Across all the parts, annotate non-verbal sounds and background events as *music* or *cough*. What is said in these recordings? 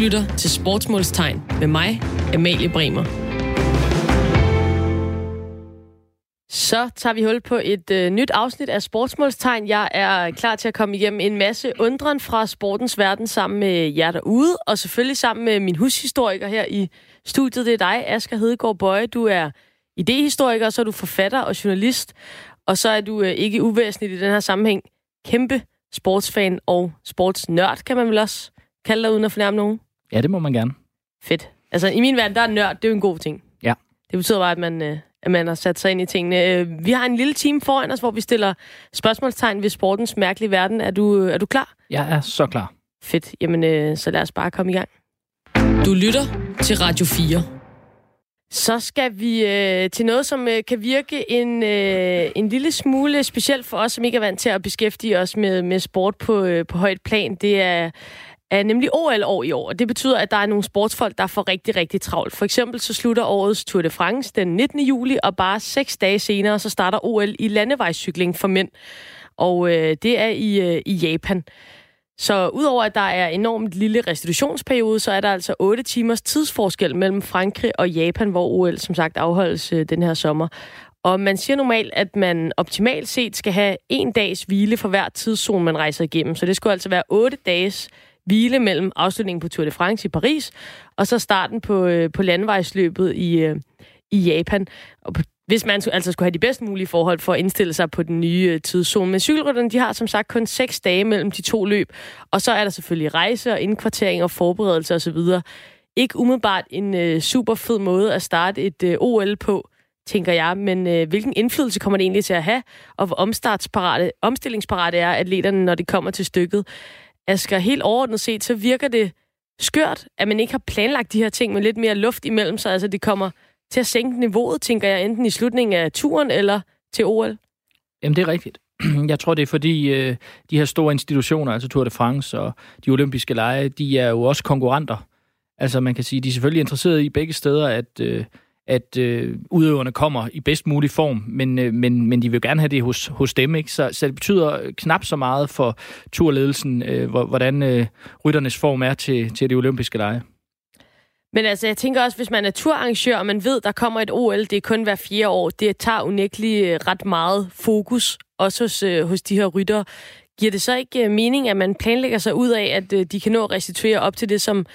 lytter til Sportsmålstegn med mig, Amalie Bremer. Så tager vi hul på et øh, nyt afsnit af Sportsmålstegn. Jeg er klar til at komme igennem en masse undren fra sportens verden sammen med jer derude, og selvfølgelig sammen med min hushistoriker her i studiet. Det er dig, Asger Hedegaard Bøje. Du er idehistoriker, og så er du forfatter og journalist, og så er du øh, ikke uvæsentligt i den her sammenhæng kæmpe sportsfan og sportsnørd, kan man vel også kalde dig uden at fornærme nogen? Ja, det må man gerne. Fedt. Altså, i min verden, der er nørd, det er jo en god ting. Ja. Det betyder bare, at man, øh, at man har sat sig ind i tingene. Øh, vi har en lille team foran os, hvor vi stiller spørgsmålstegn ved sportens mærkelige verden. Er du, er du klar? Jeg er så klar. Fedt. Jamen, øh, så lad os bare komme i gang. Du lytter til Radio 4. Så skal vi øh, til noget, som øh, kan virke en, øh, en lille smule specielt for os, som ikke er vant til at beskæftige os med, med sport på, øh, på højt plan. Det er, er nemlig OL-år i år, og det betyder, at der er nogle sportsfolk, der får rigtig, rigtig travlt. For eksempel så slutter årets Tour de France den 19. juli, og bare seks dage senere, så starter OL i landevejscykling for mænd. Og øh, det er i, øh, i Japan. Så udover at der er enormt lille restitutionsperiode, så er der altså 8 timers tidsforskel mellem Frankrig og Japan, hvor OL som sagt afholdes øh, den her sommer. Og man siger normalt, at man optimalt set skal have en dags hvile for hver tidszone, man rejser igennem. Så det skulle altså være 8 dages hvile mellem afslutningen på Tour de France i Paris, og så starten på, øh, på landevejsløbet i, øh, i Japan. Og på hvis man altså skulle have de bedst mulige forhold for at indstille sig på den nye øh, tidszone. Men cykelrytterne, de har som sagt kun seks dage mellem de to løb, og så er der selvfølgelig rejse og indkvartering og forberedelse osv. Ikke umiddelbart en øh, super fed måde at starte et øh, OL på, tænker jeg, men øh, hvilken indflydelse kommer det egentlig til at have, og hvor omstartsparate, omstillingsparate er atleterne, når det kommer til stykket. Asger, helt overordnet set, så virker det skørt, at man ikke har planlagt de her ting med lidt mere luft imellem sig, altså det kommer til at sænke niveauet, tænker jeg, enten i slutningen af turen eller til OL? Jamen, det er rigtigt. *clears throat* Jeg tror, det er fordi øh, de her store institutioner, altså Tour de France og de olympiske lege, de er jo også konkurrenter. Altså man kan sige, de er selvfølgelig interesserede i begge steder, at, øh, at øh, udøverne kommer i bedst mulig form, men, øh, men, men de vil gerne have det hos, hos dem. Ikke? Så, så det betyder knap så meget for turledelsen, øh, hvordan øh, rytternes form er til, til de olympiske lege. Men altså, jeg tænker også, hvis man er turarrangør, og man ved, der kommer et OL, det er kun hver fire år, det tager unægteligt øh, ret meget fokus, også hos, øh, hos de her rytter. Giver det så ikke øh, mening, at man planlægger sig ud af, at øh, de kan nå at restituere op til det, som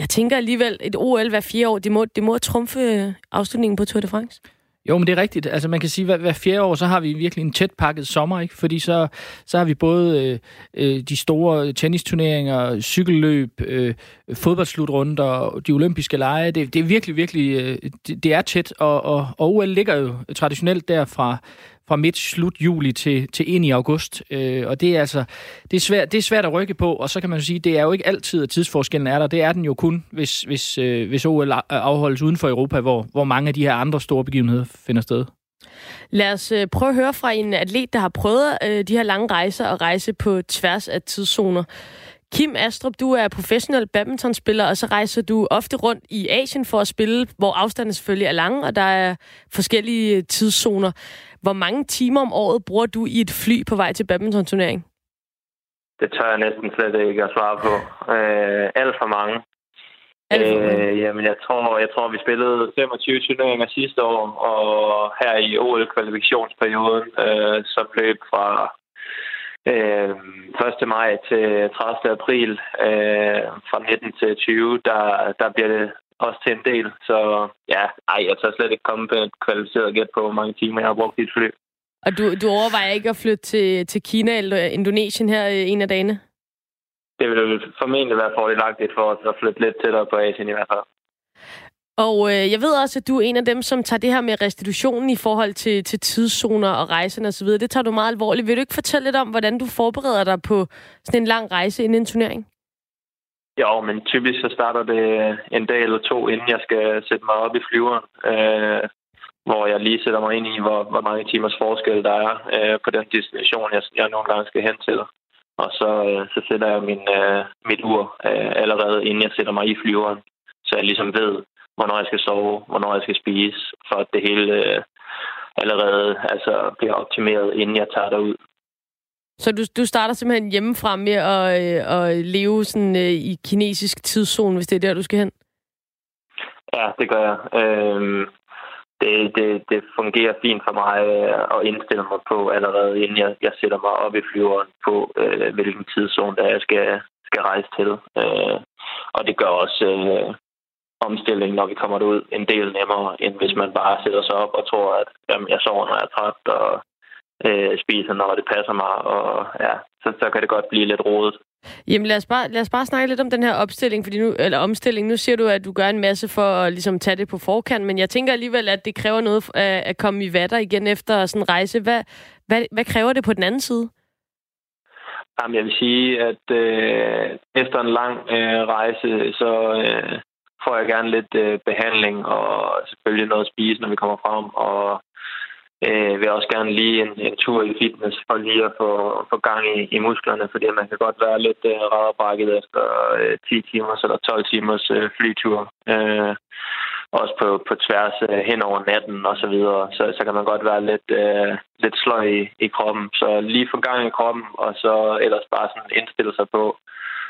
jeg tænker alligevel, et OL hver fire år, det må, det må trumfe øh, afslutningen på Tour de France? Jo, men det er rigtigt. Altså man kan sige, at hver, fjerde år, så har vi virkelig en tæt pakket sommer, ikke? Fordi så, så har vi både øh, øh de store tennisturneringer, cykelløb, øh, fodboldslutrunder, de olympiske lege. Det, det er virkelig, virkelig, øh, det, det er tæt, og, og, og OL ligger jo traditionelt der fra, fra midt slut juli til, til ind i august. Øh, og det er altså det er, svært, det er svært at rykke på, og så kan man sige, det er jo ikke altid, at tidsforskellen er der. Det er den jo kun, hvis, hvis, øh, hvis OL afholdes uden for Europa, hvor, hvor mange af de her andre store begivenheder finder sted. Lad os øh, prøve at høre fra en atlet, der har prøvet øh, de her lange rejser og rejse på tværs af tidszoner. Kim Astrup, du er professionel badmintonspiller, og så rejser du ofte rundt i Asien for at spille, hvor afstanden selvfølgelig er lang, og der er forskellige tidszoner. Hvor mange timer om året bruger du i et fly på vej til badminton-turnering? Det tør jeg næsten slet ikke at svare på. Øh, alt for mange. Alt for mange. Øh, jamen, jeg tror, jeg tror, vi spillede 25 turneringer sidste år, og her i OL-kvalifikationsperioden, øh, som løb fra øh, 1. maj til 30. april, øh, fra 19 til 20, der, der bliver det også til en del. Så ja, ej, jeg tør slet ikke komme på et kvalificeret gæt på, hvor mange timer jeg har brugt i et fly. Og du, du overvejer ikke at flytte til, til Kina eller Indonesien her øh, en af dagene? Det vil formentlig være fordelagtigt for os at flytte lidt tættere på Asien i hvert fald. Og øh, jeg ved også, at du er en af dem, som tager det her med restitutionen i forhold til, til tidszoner og rejsen osv. Det tager du meget alvorligt. Vil du ikke fortælle lidt om, hvordan du forbereder dig på sådan en lang rejse inden en turnering? Jo, men typisk så starter det øh, en dag eller to, inden jeg skal sætte mig op i flyveren, øh, hvor jeg lige sætter mig ind i, hvor, hvor mange timers forskel der er øh, på den destination, jeg, jeg nogle gange skal hen til. Og så, øh, så sætter jeg min, øh, mit ur øh, allerede, inden jeg sætter mig i flyveren, så jeg ligesom ved, hvornår jeg skal sove, hvornår jeg skal spise, for at det hele øh, allerede altså, bliver optimeret, inden jeg tager derud. Så du, du starter simpelthen hjemmefra med at, øh, at leve sådan, øh, i kinesisk tidszone, hvis det er der, du skal hen? Ja, det gør jeg. Øhm, det, det, det fungerer fint for mig øh, at indstille mig på allerede, inden jeg, jeg sætter mig op i flyveren på, øh, hvilken tidszone der jeg skal, skal rejse til. Øh, og det gør også øh, omstillingen, når vi kommer ud, en del nemmere, end hvis man bare sætter sig op og tror, at jamen, jeg sover, når jeg er træt, og øh, spiser, når det passer mig. Og ja, så, så kan det godt blive lidt rodet. Jamen lad os, bare, lad os bare snakke lidt om den her opstilling, fordi nu, eller omstilling. Nu siger du, at du gør en masse for at ligesom, tage det på forkant, men jeg tænker alligevel, at det kræver noget at, at komme i vatter igen efter sådan en rejse. Hvad, hvad, hvad kræver det på den anden side? Jamen, jeg vil sige, at øh, efter en lang øh, rejse, så øh, får jeg gerne lidt øh, behandling og selvfølgelig noget at spise, når vi kommer frem. Og øh, vil også gerne lige en, en tur i fitness for lige at få, få gang i, i musklerne, fordi man kan godt være lidt øh, rædderbrækket efter øh, 10 timers eller 12 timers øh, flytur. Øh, også på, på tværs øh, hen over natten og så videre, så, så kan man godt være lidt, øh, lidt sløj i, i kroppen. Så lige få gang i kroppen, og så ellers bare sådan indstille sig på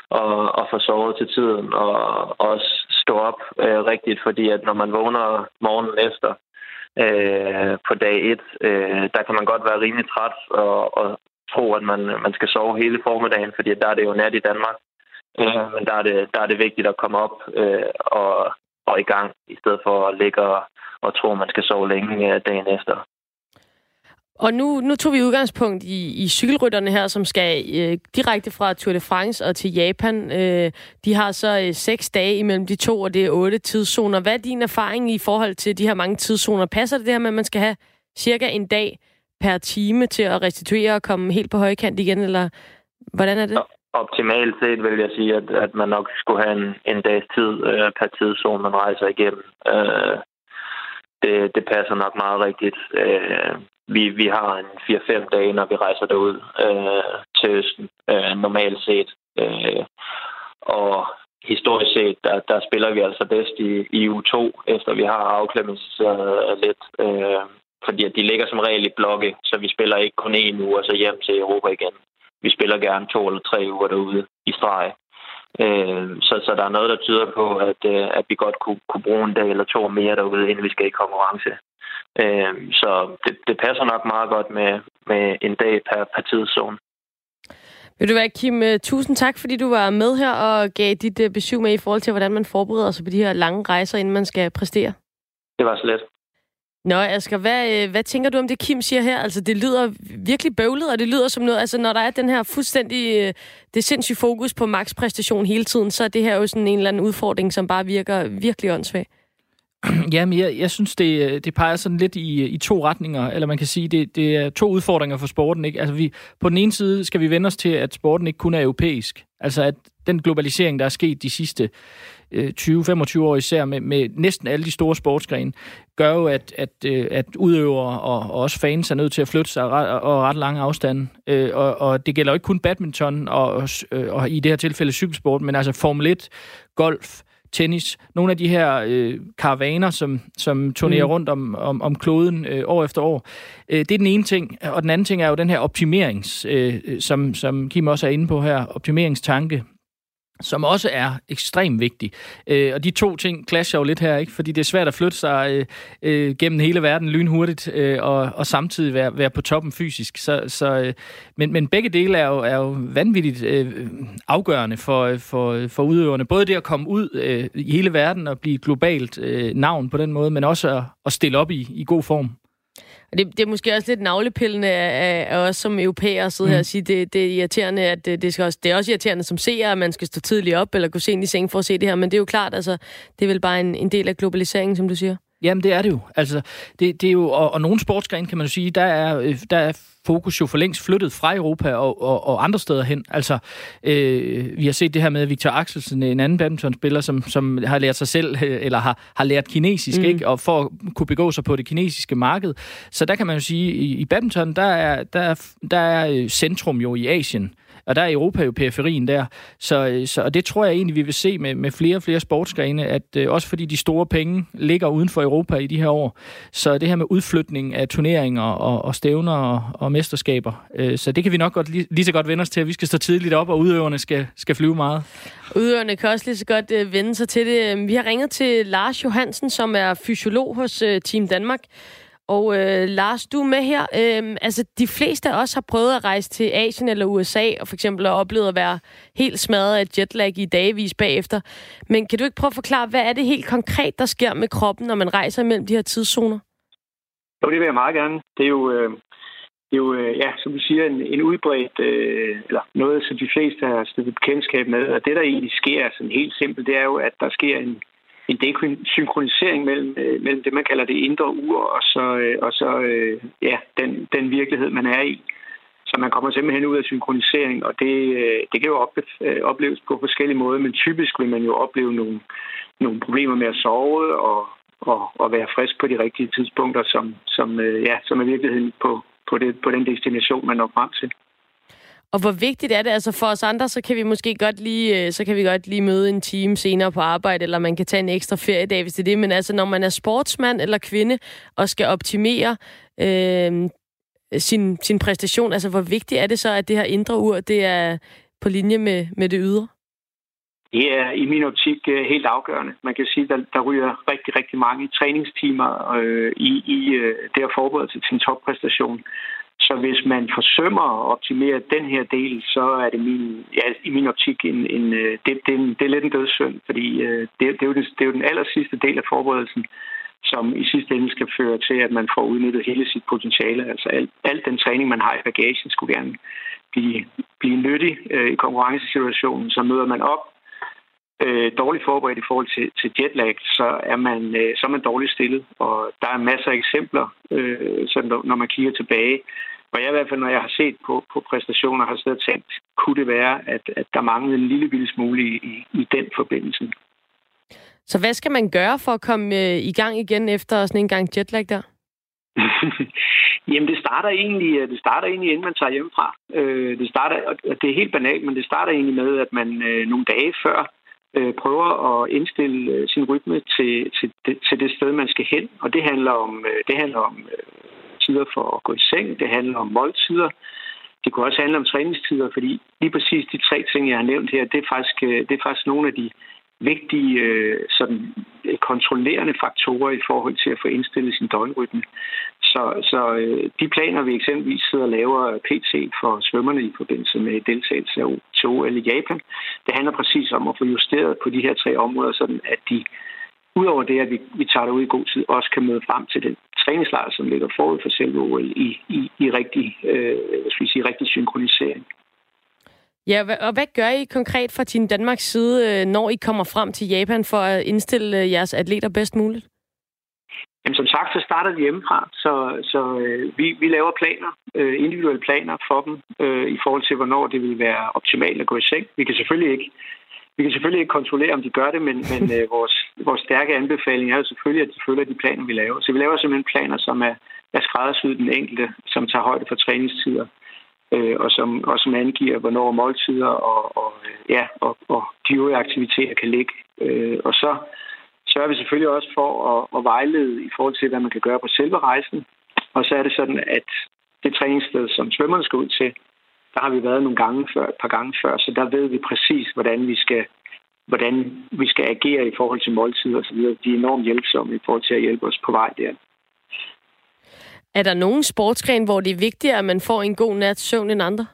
og, og få sovet til tiden, og også stå op øh, rigtigt, fordi at når man vågner morgenen efter, øh, på dag et, øh, der kan man godt være rimelig træt og, og tro, at man, man skal sove hele formiddagen, fordi der er det jo nat i Danmark. Øh, men der er, det, der er det vigtigt at komme op øh, og, og i gang, i stedet for at ligge og, og tro, at man skal sove længe øh, dagen efter. Og nu, nu tog vi udgangspunkt i, i cykelrytterne her, som skal øh, direkte fra Tour de France og til Japan. Øh, de har så øh, seks dage imellem de to, og det er otte tidszoner. Hvad er din erfaring i forhold til de her mange tidszoner? Passer det det her med, at man skal have cirka en dag per time til at restituere og komme helt på højkant igen, eller hvordan er det? Optimalt set vil jeg sige, at, at man nok skulle have en, en dags tid øh, per tidszone, man rejser igennem. Øh, det, det passer nok meget rigtigt. Øh, vi, vi har en 4-5 dage, når vi rejser derud øh, til Østen, øh, normalt set. Øh, og historisk set, der, der spiller vi altså bedst i, i U2, efter vi har afklimatiseret lidt. Øh, fordi at de ligger som regel i blokke, så vi spiller ikke kun en uge og så hjem til Europa igen. Vi spiller gerne to eller tre uger derude i streg. Øh, så, så der er noget, der tyder på, at, øh, at vi godt kunne, kunne bruge en dag eller to mere derude, inden vi skal i konkurrence. Øh, så det, det passer nok meget godt med, med en dag per, per tidszone. Vil du være, Kim, øh, tusind tak, fordi du var med her og gav dit øh, besøg med i forhold til, hvordan man forbereder sig på de her lange rejser, inden man skal præstere. Det var så let. Nå, Asger, hvad, hvad tænker du om det, Kim siger her? Altså, det lyder virkelig bøvlet, og det lyder som noget... Altså, når der er den her fuldstændig... Det sindssyge fokus på makspræstation hele tiden, så er det her jo sådan en eller anden udfordring, som bare virker virkelig åndssvagt. *clears throat* Jamen, jeg, jeg synes, det, det peger sådan lidt i, i to retninger, eller man kan sige, det, det er to udfordringer for sporten. Ikke? Altså, vi, på den ene side skal vi vende os til, at sporten ikke kun er europæisk. Altså, at den globalisering, der er sket de sidste øh, 20-25 år især med, med næsten alle de store sportsgrene, gør jo, at, at, øh, at udøvere og, og også fans er nødt til at flytte sig ret, og ret lange afstande. Øh, og, og det gælder jo ikke kun badminton og, og, øh, og i det her tilfælde cykelsport, men altså Formel 1, golf, tennis, nogle af de her øh, karavaner, som, som turnerer mm. rundt om, om, om kloden øh, år efter år. Øh, det er den ene ting, og den anden ting er jo den her optimerings, øh, som, som Kim også er inde på her, optimeringstanke, som også er ekstremt vigtig. Øh, og de to ting clasher jo lidt her, ikke? fordi det er svært at flytte sig øh, øh, gennem hele verden lynhurtigt øh, og, og samtidig være, være på toppen fysisk. Så, så, øh, men, men begge dele er jo, er jo vanvittigt øh, afgørende for, for, for udøverne. Både det at komme ud øh, i hele verden og blive globalt øh, navn på den måde, men også at, at stille op i, i god form. Det, det er måske også lidt navlepillende af, af os som europæere at sidde mm. her og sige, det, det er irriterende, at det, det, skal også, det er også irriterende som seer, at man skal stå tidligt op eller gå sent i seng for at se det her, men det er jo klart, altså, det er vel bare en, en del af globaliseringen, som du siger. Jamen, det er det jo. Altså, det, det er jo og, og nogle sportsgrene, kan man jo sige, der er, øh, der er fokus jo for længst flyttet fra Europa og, og, og andre steder hen. Altså, øh, vi har set det her med Victor Axelsen, en anden badmintonspiller, som, som har lært sig selv, eller har, har lært kinesisk, mm. ikke? og for at kunne begå sig på det kinesiske marked. Så der kan man jo sige, i, i badminton, der er, der, er, der er øh, centrum jo i Asien. Og der er Europa jo periferien der. Så, øh, så, og det tror jeg egentlig, vi vil se med, med flere og flere sportsgrene, at øh, også fordi de store penge ligger uden for Europa i de her år, så det her med udflytning af turneringer og, og stævner og, og mesterskaber, øh, så det kan vi nok godt lige, lige så godt vende os til, at vi skal stå tidligt op, og udøverne skal, skal flyve meget. Udøverne kan også lige så godt øh, vende sig til det. Vi har ringet til Lars Johansen, som er fysiolog hos øh, Team Danmark. Og øh, Lars, du er med her. Øh, altså, de fleste af os har prøvet at rejse til Asien eller USA, og for eksempel har oplevet at være helt smadret af jetlag i dagevis bagefter. Men kan du ikke prøve at forklare, hvad er det helt konkret, der sker med kroppen, når man rejser mellem de her tidszoner? Jo, det vil jeg meget gerne. Det er jo, øh, det er jo øh, ja, som du siger, en, en udbredt, øh, eller noget, som de fleste har stillet bekendtskab med. Og det, der egentlig sker sådan helt simpelt, det er jo, at der sker en, en synkronisering mellem, øh, mellem det, man kalder det indre ur, og så, øh, og så øh, ja, den, den virkelighed, man er i. Så man kommer simpelthen ud af synkronisering, og det, øh, det kan jo øh, opleves på forskellige måder, men typisk vil man jo opleve nogle, nogle problemer med at sove og, og, og være frisk på de rigtige tidspunkter, som, som, øh, ja, som er virkeligheden på, på, det, på den destination, man når frem til. Og hvor vigtigt er det? Altså for os andre, så kan vi måske godt lige, øh, så kan vi godt lige møde en time senere på arbejde, eller man kan tage en ekstra feriedag, hvis det er det. Men altså, når man er sportsmand eller kvinde og skal optimere øh, sin, sin præstation, altså hvor vigtigt er det så, at det her indre ur, det er på linje med, med det ydre? Det er i min optik øh, helt afgørende. Man kan sige, at der, der ryger rigtig, rigtig mange træningstimer øh, i, i øh, det at forberede sig til en toppræstation. Så hvis man forsømmer at optimere den her del, så er det min, ja, i min optik en, en, øh, det, det, er en, det er lidt en dødssynd, fordi det, det, er jo det, det er jo den aller sidste del af forberedelsen, som i sidste ende skal føre til, at man får udnyttet hele sit potentiale. Altså al, al den træning, man har i bagagen, skulle gerne blive, blive nyttig øh, i konkurrencesituationen. Så møder man op øh, dårligt forberedt i forhold til, til jetlag, så er, man, øh, så er man dårligt stillet. Og der er masser af eksempler, øh, når man kigger tilbage, og jeg i hvert fald, når jeg har set på, på præstationer, har siddet og tænkt, kunne det være, at, at der manglede en lille bitte smule i, i, i den forbindelse. Så hvad skal man gøre for at komme øh, i gang igen efter sådan en gang jetlag der? *laughs* Jamen, det starter egentlig, øh, det starter egentlig inden man tager hjemmefra. Øh, det starter, og det er helt banalt, men det starter egentlig med, at man øh, nogle dage før øh, prøver at indstille øh, sin rytme til, til, det, til det sted, man skal hen. Og det handler om, øh, det handler om tider for at gå i seng, det handler om måltider, det kunne også handle om træningstider, fordi lige præcis de tre ting, jeg har nævnt her, det er faktisk, øh, det er faktisk nogle af de vigtige øh, sådan, øh, kontrollerende faktorer i forhold til at få indstillet sin døgnrytme. Så, så de planer, vi eksempelvis sidder og laver PT for svømmerne i forbindelse med deltagelse til OL i Japan, det handler præcis om at få justeret på de her tre områder, sådan at de Udover det, at vi, vi tager det ud i god tid, også kan møde frem til den træningslejr, som ligger forud for selve OL i, i, i rigtig, øh, skal vi sige, rigtig synkronisering. Ja, og hvad gør I konkret fra din Danmarks side, øh, når I kommer frem til Japan for at indstille øh, jeres atleter bedst muligt? Jamen, som sagt, så starter vi hjemmefra, så, så øh, vi, vi laver planer, øh, individuelle planer for dem, øh, i forhold til, hvornår det vil være optimalt at gå i seng. Vi kan selvfølgelig ikke vi kan selvfølgelig ikke kontrollere, om de gør det, men, *laughs* men øh, vores, vores stærke anbefaling er jo selvfølgelig, at de følger de planer, vi laver. Så vi laver simpelthen planer, som er, er skræddersyet den enkelte, som tager højde for træningstider, øh, og, som, og som angiver, hvornår måltider og, og, ja, og, og de øvrige aktiviteter kan ligge. Øh, og så sørger vi selvfølgelig også for at, at vejlede i forhold til, hvad man kan gøre på selve rejsen. Og så er det sådan, at det træningssted, som svømmerne skal ud til, der har vi været nogle gange før, et par gange før, så der ved vi præcis, hvordan vi skal hvordan vi skal agere i forhold til måltider osv. De er enormt hjælpsomme i forhold til at hjælpe os på vej der. Er der nogen sportsgren, hvor det er vigtigere, at man får en god nat søvn end andre?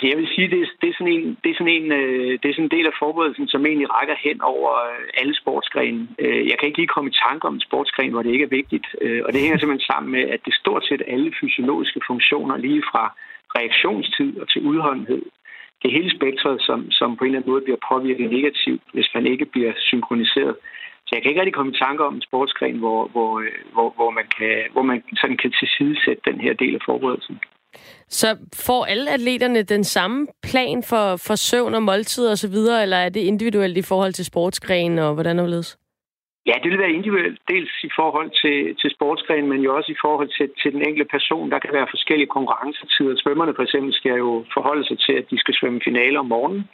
Altså jeg vil sige, det er, det er sådan en, det er sådan en, øh, det er sådan en del af forberedelsen, som egentlig rækker hen over øh, alle sportsgrene. Øh, jeg kan ikke lige komme i tanke om en sportsgren, hvor det ikke er vigtigt. Øh, og det hænger simpelthen sammen med, at det stort set alle fysiologiske funktioner, lige fra reaktionstid og til udholdenhed, det hele spektret, som, som på en eller anden måde bliver påvirket negativt, hvis man ikke bliver synkroniseret. Så jeg kan ikke rigtig komme i tanke om en sportsgren, hvor, hvor, øh, hvor, hvor man, kan, hvor man sådan kan tilsidesætte den her del af forberedelsen. Så får alle atleterne den samme plan for, for søvn og måltid og så videre, eller er det individuelt i forhold til sportsgren og hvordan det Ja, det vil være individuelt, dels i forhold til, til sportsgren, men jo også i forhold til, til den enkelte person. Der kan være forskellige konkurrencetider. Svømmerne for eksempel skal jo forholde sig til, at de skal svømme finale om morgenen,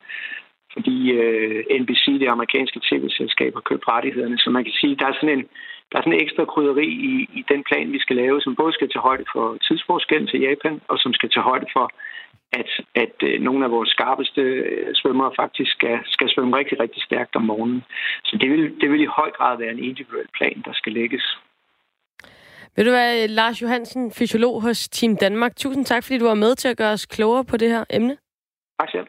fordi øh, NBC, det amerikanske tv-selskab, har købt rettighederne. Så man kan sige, at der er sådan en, der er sådan en ekstra krydderi i, i den plan, vi skal lave, som både skal tage højde for tidsforskellen til Japan, og som skal tage højde for, at, at øh, nogle af vores skarpeste øh, svømmere faktisk skal, skal svømme rigtig, rigtig stærkt om morgenen. Så det vil, det vil i høj grad være en individuel plan, der skal lægges. Vil du være Lars Johansen, fysiolog hos Team Danmark? Tusind tak, fordi du var med til at gøre os klogere på det her emne. Tak selv.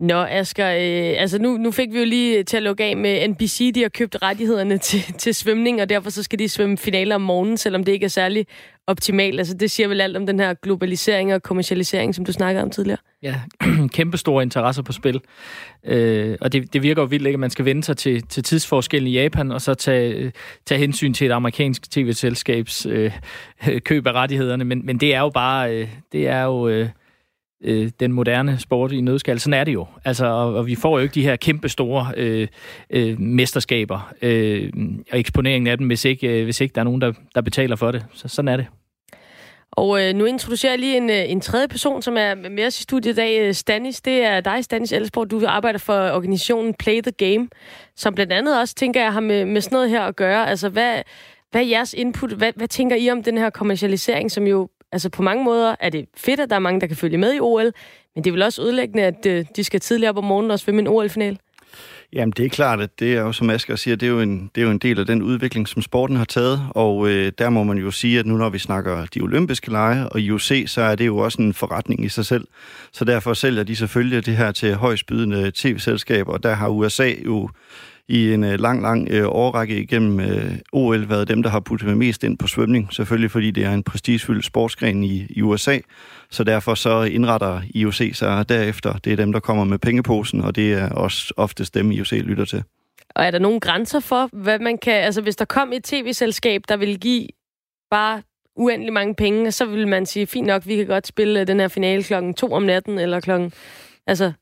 Nå, Asger, øh, altså nu, nu fik vi jo lige til at lukke af med NBC. De har købt rettighederne til, til svømning, og derfor så skal de svømme finaler om morgenen, selvom det ikke er særlig optimalt. Altså det siger vel alt om den her globalisering og kommercialisering, som du snakkede om tidligere. Ja, *clears throat* kæmpe store interesser på spil. Øh, og det, det virker jo vildt ikke, at man skal vende sig til, til tidsforskellen i Japan, og så tage, tage hensyn til et amerikansk tv-selskabs øh, *laughs* køb af rettighederne. Men, men det er jo bare... Øh, det er jo... Øh, øh, den moderne sport i nødskal. Sådan er det jo. Altså, og, og vi får jo ikke de her kæmpe store øh, øh, mesterskaber øh, og eksponeringen af dem, hvis ikke, øh, hvis ikke der er nogen, der, der betaler for det. Så sådan er det. Og øh, nu introducerer jeg lige en, øh, en tredje person, som er med os i studiet i dag. Øh, Stanis, det er dig, Stanis Elsborg. Du arbejder for organisationen Play the Game, som blandt andet også, tænker jeg, har med, med sådan noget her at gøre. Altså, hvad, hvad er jeres input? Hvad, hvad tænker I om den her kommercialisering, som jo Altså på mange måder er det fedt, at der er mange, der kan følge med i OL, men det er vel også ødelæggende, at øh, de skal tidligere op om morgenen og svømme en OL-final? Jamen, det er klart, at det er jo, som Asger siger, det er jo en, det er jo en del af den udvikling, som sporten har taget, og øh, der må man jo sige, at nu når vi snakker de olympiske lege og IOC, så er det jo også en forretning i sig selv. Så derfor sælger de selvfølgelig det her til højstbydende tv-selskaber, og der har USA jo i en øh, lang, lang øh, årrække igennem øh, OL været dem, der har puttet mest ind på svømning. Selvfølgelig fordi det er en prestigefyldt sportsgren i, i USA. Så derfor så indretter IOC sig derefter. Det er dem, der kommer med pengeposen, og det er også oftest dem, IOC lytter til. Og er der nogle grænser for, hvad man kan... Altså, hvis der kom et tv-selskab, der vil give bare uendelig mange penge, så vil man sige, fint nok, vi kan godt spille øh, den her finale klokken to om natten, eller klokken... Altså,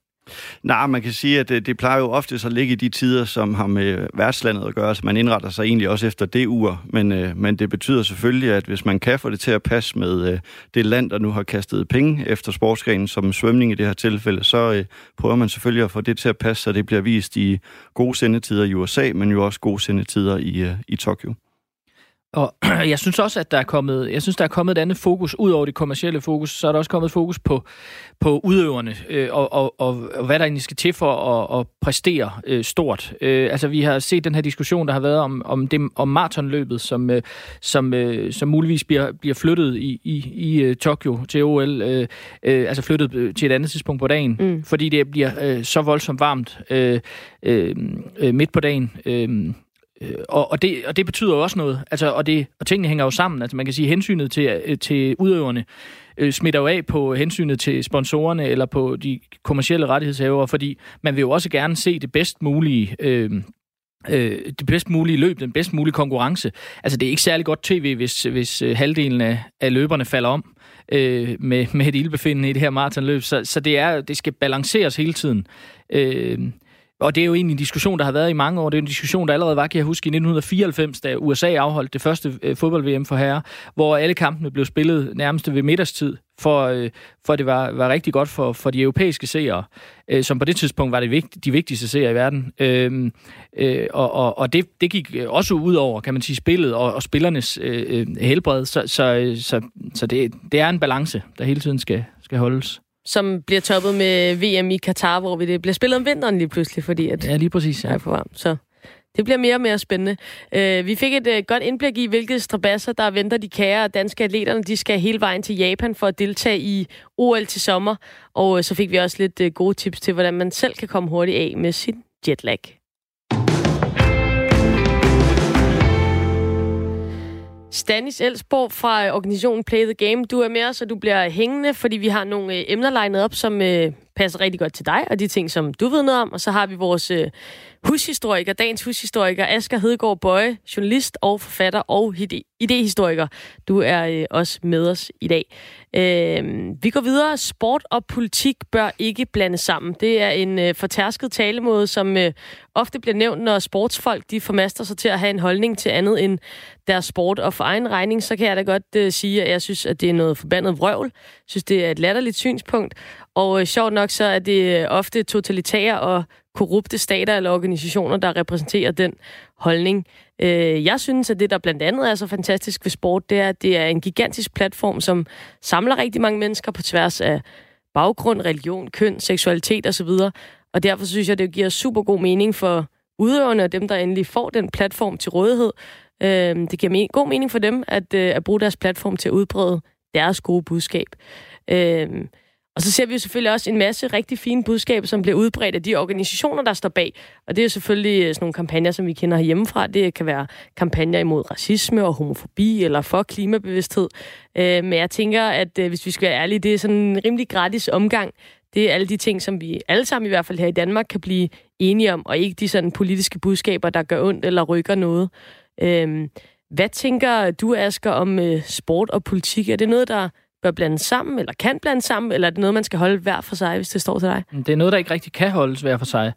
Nej, man kan sige, at det, det plejer jo ofte at ligge i de tider, som har med øh, værtslandet at gøre, så man indretter sig egentlig også efter det ur. Men, øh, men det betyder selvfølgelig, at hvis man kan få det til at passe med øh, det land, der nu har kastet penge efter sportsgrenen, som svømning i det her tilfælde, så øh, prøver man selvfølgelig at få det til at passe, så det bliver vist i gode sendetider i USA, men jo også gode sendetider i, øh, i Tokyo. Og *clears throat* jeg synes også, at der er kommet, jeg synes, der er kommet et andet fokus, ud over det kommercielle fokus, så er der også kommet fokus på, på udøverne, øh, og, og, og, og hvad der egentlig skal til for at, at præstere øh, stort. Øh, altså, vi har set den her diskussion, der har været om, om, det, om maratonløbet, som, øh, som, øh, som muligvis bliver, bliver flyttet i, i, i uh, Tokyo til OL, øh, øh, altså flyttet øh, til et andet tidspunkt på dagen, mm. fordi det bliver øh, så voldsomt varmt øh, øh, midt på dagen. Øh, Øh, Øh, og, og, det, og det betyder jo også noget. Altså, og, det, og tingene hænger jo sammen. Altså, man kan sige, at hensynet til, øh, til udøverne øh, smitter jo af på hensynet til sponsorerne eller på de kommercielle rettighedshavere, fordi man vil jo også gerne se det bedst mulige... Øh, øh, det bedst mulige løb, den bedst mulige konkurrence. Altså, det er ikke særlig godt tv, hvis, hvis øh, halvdelen af, af løberne falder om øh, med, med et ildbefindende i det her maratonløb. Så, så det, er, det skal balanceres hele tiden. Øh, og det er jo egentlig en diskussion, der har været i mange år. Det er en diskussion, der allerede var, kan jeg huske, i 1994, da USA afholdt det første øh, fodbold-VM for herrer, hvor alle kampene blev spillet nærmest ved middagstid, for, øh, for det var, var rigtig godt for, for de europæiske seere, øh, som på det tidspunkt var det vigt, de vigtigste seere i verden. Øh, øh, og og, og det, det gik også ud over, kan man sige, spillet og, og spillernes øh, øh helbred. Så, så, øh, så, så det, det er en balance, der hele tiden skal, skal holdes som bliver toppet med VM i Katar, hvor vi det bliver spillet om vinteren lige pludselig, fordi at ja, lige præcis, ja. er for varmt. Så det bliver mere og mere spændende. Uh, vi fik et uh, godt indblik i, hvilke strabasser, der venter de kære danske atleterne. De skal hele vejen til Japan for at deltage i OL til sommer. Og uh, så fik vi også lidt uh, gode tips til, hvordan man selv kan komme hurtigt af med sin jetlag. Stanis Elsborg fra øh, organisationen Play the Game. Du er med os, og du bliver hængende, fordi vi har nogle øh, emner legnet op, som øh, passer rigtig godt til dig og de ting, som du ved noget om. Og så har vi vores øh, hushistoriker, dagens hushistoriker, Asger Hedegaard Bøje, journalist og forfatter og idehistoriker. Du er øh, også med os i dag. Øh, vi går videre. Sport og politik bør ikke blandes sammen. Det er en øh, fortærsket talemåde, som øh, ofte bliver nævnt, når sportsfolk de formaster sig til at have en holdning til andet end deres sport. Og for egen regning, så kan jeg da godt øh, sige, at jeg synes, at det er noget forbandet vrøvl. Jeg synes, det er et latterligt synspunkt. Og øh, sjovt nok, så er det øh, ofte totalitære og korrupte stater eller organisationer, der repræsenterer den holdning. Øh, jeg synes, at det, der blandt andet er så fantastisk ved sport, det er, at det er en gigantisk platform, som samler rigtig mange mennesker på tværs af baggrund, religion, køn, seksualitet osv. Og derfor synes jeg, det giver super god mening for udøverne og dem, der endelig får den platform til rådighed. Øh, det giver god mening for dem at, øh, at bruge deres platform til at udbrede deres gode budskab. Øh, og så ser vi jo selvfølgelig også en masse rigtig fine budskaber, som bliver udbredt af de organisationer, der står bag. Og det er jo selvfølgelig øh, sådan nogle kampagner, som vi kender herhjemmefra. Det kan være kampagner imod racisme og homofobi eller for klimabevidsthed. Øh, men jeg tænker, at øh, hvis vi skal være ærlige, det er sådan en rimelig gratis omgang. Det er alle de ting, som vi alle sammen i hvert fald her i Danmark kan blive enige om, og ikke de sådan politiske budskaber, der gør ondt eller rykker noget. Hvad tænker du, Asger, om sport og politik? Er det noget, der bør blande sammen, eller kan blande sammen, eller er det noget, man skal holde hver for sig, hvis det står til dig? Det er noget, der ikke rigtig kan holdes hver for sig,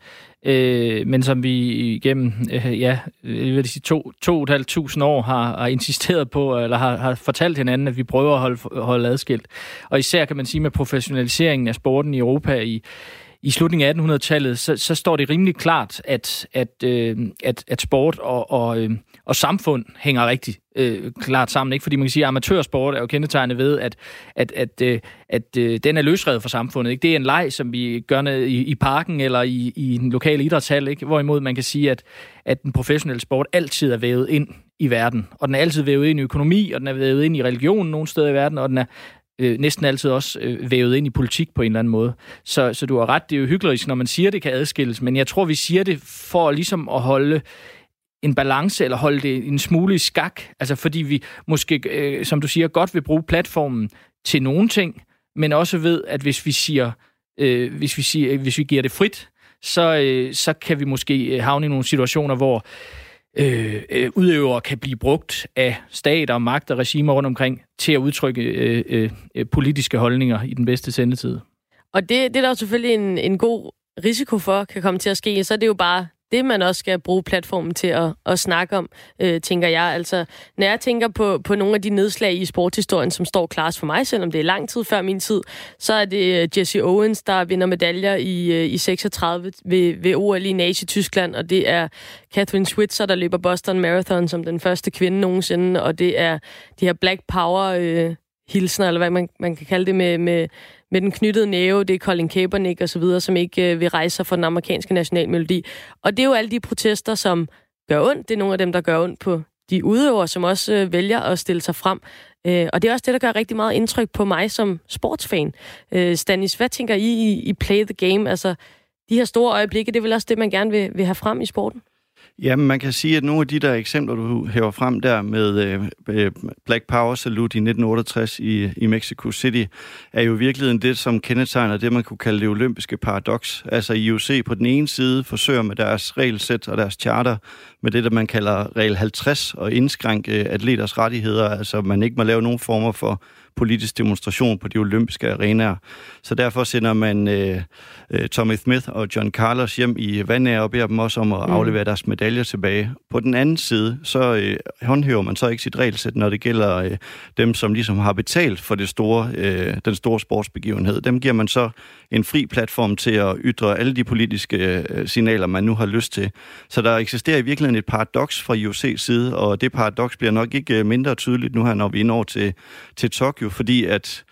øh, men som vi igennem øh, ja, jeg vil sige, to, to og tusind år har, har insisteret på, eller har, har fortalt hinanden, at vi prøver at holde, holde adskilt. Og især kan man sige med professionaliseringen af sporten i Europa i i slutningen af 1800-tallet, så, så står det rimelig klart, at, at, øh, at, at sport og, og, øh, og samfund hænger rigtig øh, klart sammen. Ikke? Fordi man kan sige, at amatørsport er jo kendetegnet ved, at, at, at, øh, at øh, den er løsredet fra samfundet. Ikke? Det er en leg, som vi gør ned i, i parken eller i, i den lokale idrætshal. Ikke? Hvorimod man kan sige, at, at den professionelle sport altid er vævet ind i verden. Og den er altid vævet ind i økonomi, og den er vævet ind i religion nogle steder i verden, og den er øh, næsten altid også øh, vævet ind i politik på en eller anden måde. Så, så du har ret, det er jo hyggeligt, når man siger, det kan adskilles, men jeg tror, vi siger det for ligesom at holde en balance, eller holde det en smule i skak. Altså fordi vi måske, øh, som du siger, godt vil bruge platformen til nogle ting, men også ved, at hvis vi siger, øh, hvis vi siger, hvis vi giver det frit, så, øh, så kan vi måske øh, havne i nogle situationer, hvor øh, Øh, øh, udøvere kan blive brugt af stater, magt og regimer rundt omkring til at udtrykke øh, øh, politiske holdninger i den bedste sendetid. Og det, det er der jo selvfølgelig en, en god risiko for kan komme til at ske. Så er det jo bare det, man også skal bruge platformen til at, at snakke om, øh, tænker jeg. Altså, når jeg tænker på, på nogle af de nedslag i sportshistorien, som står klart for mig, selvom det er lang tid før min tid, så er det øh, Jesse Owens, der vinder medaljer i, øh, i 36 ved, ved OL i Nazi-Tyskland, og det er Catherine Switzer, der løber Boston Marathon som den første kvinde nogensinde, og det er de her Black Power... Øh, hilsner, eller hvad man, man kan kalde det, med, med, med den knyttede næve, det er Colin Kaepernick og så videre, som ikke øh, vil rejse sig for den amerikanske nationalmelodi. Og det er jo alle de protester, som gør ondt. Det er nogle af dem, der gør ondt på de udøvere, som også øh, vælger at stille sig frem. Øh, og det er også det, der gør rigtig meget indtryk på mig som sportsfan. Øh, Stanis, hvad tænker I, I i Play the Game? Altså, de her store øjeblikke, det er vel også det, man gerne vil, vil have frem i sporten? Jamen, man kan sige, at nogle af de der eksempler, du hæver frem der med øh, øh Black Power Salute i 1968 i, i Mexico City, er jo i virkeligheden det, som kendetegner det, man kunne kalde det olympiske paradoks. Altså IOC på den ene side forsøger med deres regelsæt og deres charter med det, der man kalder regel 50, og indskrænke atleters rettigheder, altså man ikke må lave nogen former for politisk demonstration på de olympiske arenaer. Så derfor sender man øh, øh, Tommy Smith og John Carlos hjem i vandager og beder dem også om at mm. aflevere deres medaljer tilbage. På den anden side, så øh, håndhæver man så ikke sit regelsæt, når det gælder øh, dem, som ligesom har betalt for det store, øh, den store sportsbegivenhed. Dem giver man så en fri platform til at ytre alle de politiske øh, signaler, man nu har lyst til. Så der eksisterer i virkeligheden et paradoks fra IOC's side, og det paradoks bliver nok ikke øh, mindre tydeligt nu her, når vi når til, til Tokyo, fordi at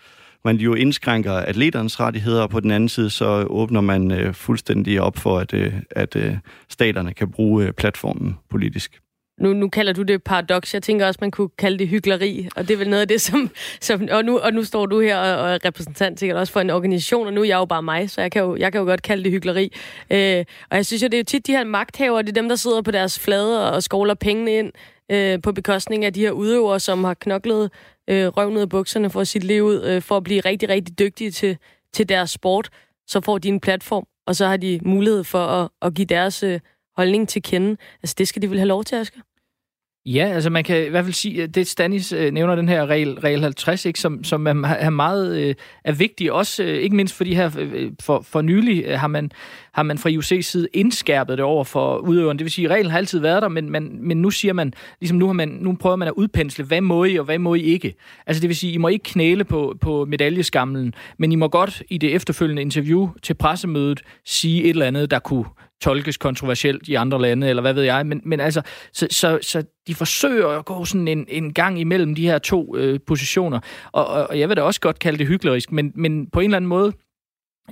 man jo indskrænker atleternes rettigheder, og på den anden side så åbner man øh, fuldstændig op for, at, øh, at øh, staterne kan bruge øh, platformen politisk. Nu, nu kalder du det paradoks. Jeg tænker også, man kunne kalde det hyggeleri. Og det er vel noget af det, som... som og, nu, og nu står du her og, og er repræsentant sikkert også for en organisation, og nu er jeg jo bare mig, så jeg kan jo, jeg kan jo godt kalde det hyggeleri. Øh, og jeg synes jo, det er jo tit de her magthavere, det er dem, der sidder på deres flade og skovler pengene ind øh, på bekostning af de her udøvere, som har knoklet øh, røvnet af bukserne for at sit liv ud, øh, for at blive rigtig, rigtig dygtige til, til deres sport. så får de en platform, og så har de mulighed for at, at give deres øh, holdning til kende. Altså, det skal de vel have lov til, Asger? Ja, altså man kan i hvert fald sige, at det Stanis øh, nævner den her regel, regel 50, ikke, som, som er, er meget øh, er vigtig, også øh, ikke mindst fordi her øh, øh for, for nylig øh, har, man, har man fra IOC's side indskærpet det over for udøveren. Det vil sige, at reglen har altid været der, men, men, men nu siger man, ligesom nu, har man, nu prøver man at udpensle, hvad må I og hvad må I ikke. Altså det vil sige, I må ikke knæle på, på medaljeskamlen, men I må godt i det efterfølgende interview til pressemødet sige et eller andet, der kunne tolkes kontroversielt i andre lande, eller hvad ved jeg. Men, men altså, så, så, så de forsøger at gå sådan en, en gang imellem de her to øh, positioner. Og, og, og jeg vil da også godt kalde det hyklerisk, men, men på en eller anden måde,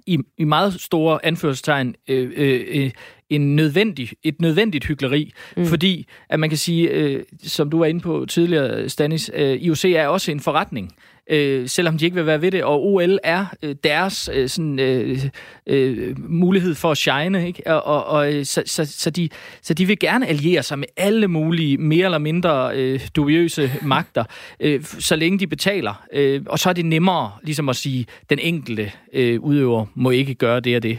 i, i meget store anførselstegn, øh, øh, øh en nødvendig, et nødvendigt hyggeleri, mm. fordi at man kan sige, øh, som du var inde på tidligere, Stanis, øh, IOC er også en forretning øh, selvom de ikke vil være ved det. Og OL er øh, deres øh, sådan, øh, øh, mulighed for at shine. Ikke? Og, og, og, øh, så, så, så, de, så de vil gerne alliere sig med alle mulige mere eller mindre øh, dubiøse magter, øh, så længe de betaler. Øh, og så er det nemmere ligesom at sige, den enkelte øh, udøver må ikke gøre det og det.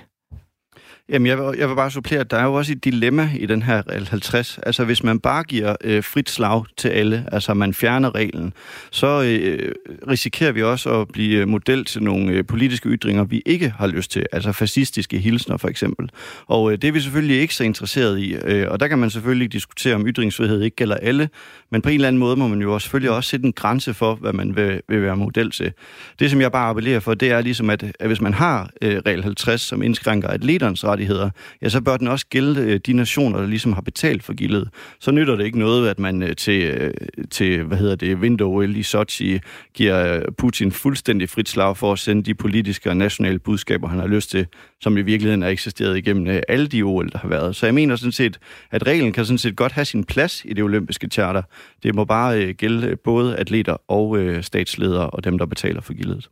Jamen, jeg vil, jeg vil bare supplere, at der er jo også et dilemma i den her regel 50. Altså, hvis man bare giver øh, frit slag til alle, altså man fjerner reglen, så øh, risikerer vi også at blive model til nogle øh, politiske ytringer, vi ikke har lyst til. Altså fascistiske hilsner, for eksempel. Og øh, det er vi selvfølgelig ikke så interesseret i. Øh, og der kan man selvfølgelig diskutere, om ytringsfrihed ikke gælder alle, men på en eller anden måde må man jo selvfølgelig også sætte en grænse for, hvad man vil, vil være model til. Det, som jeg bare appellerer for, det er ligesom, at, at hvis man har øh, regel 50, som indskrænker atleternes menneskerettigheder, ja, så bør den også gælde øh, de nationer, der ligesom har betalt for gildet. Så nytter det ikke noget, at man øh, til, øh, til hvad hedder det, window i Sochi giver Putin fuldstændig frit slag for at sende de politiske og nationale budskaber, han har lyst til, som i virkeligheden har eksisteret igennem alle de OL, der har været. Så jeg mener sådan set, at reglen kan sådan set godt have sin plads i det olympiske charter. Det må bare gælde både atleter og statsledere og dem, der betaler for gildet.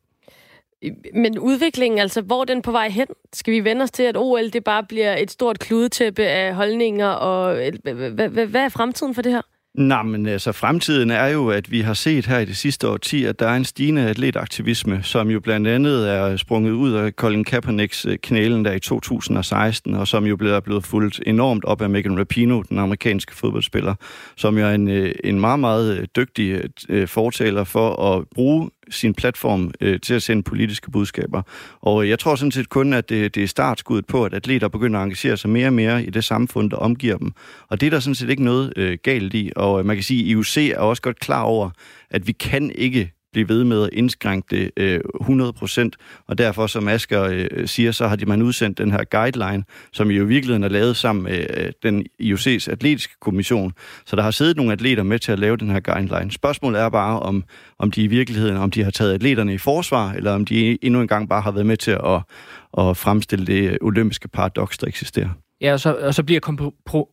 Men udviklingen, altså hvor er den på vej hen? Skal vi vende os til, at OL det bare bliver et stort kludetæppe af holdninger, og øh, hvad er fremtiden for det her? Nej, men altså fremtiden er jo, at vi har set her i det sidste årti, at der er en stigende atletaktivisme, som jo blandt andet er sprunget ud af Colin Kaepernicks øh, knælen der i 2016, og som jo er blevet fuldt enormt op af Megan Rapino, den amerikanske fodboldspiller, som jo er en, øh, en meget, meget dygtig fortaler for at bruge sin platform øh, til at sende politiske budskaber. Og øh, jeg tror sådan set kun, at det, det er startskuddet på, at atleter begynder at engagere sig mere og mere i det samfund, der omgiver dem. Og det er der sådan set ikke noget øh, galt i. Og øh, man kan sige, at IOC er også godt klar over, at vi kan ikke blive ved med at indskrænke det øh, 100%, og derfor, som Asger øh, siger, så har de man udsendt den her guideline, som jo i virkeligheden er lavet sammen med øh, den IOC's atletiske kommission, så der har siddet nogle atleter med til at lave den her guideline. Spørgsmålet er bare, om, om de i virkeligheden, om de har taget atleterne i forsvar, eller om de endnu engang bare har været med til at, at fremstille det øh, olympiske paradoks, der eksisterer. Ja, og så, og så bliver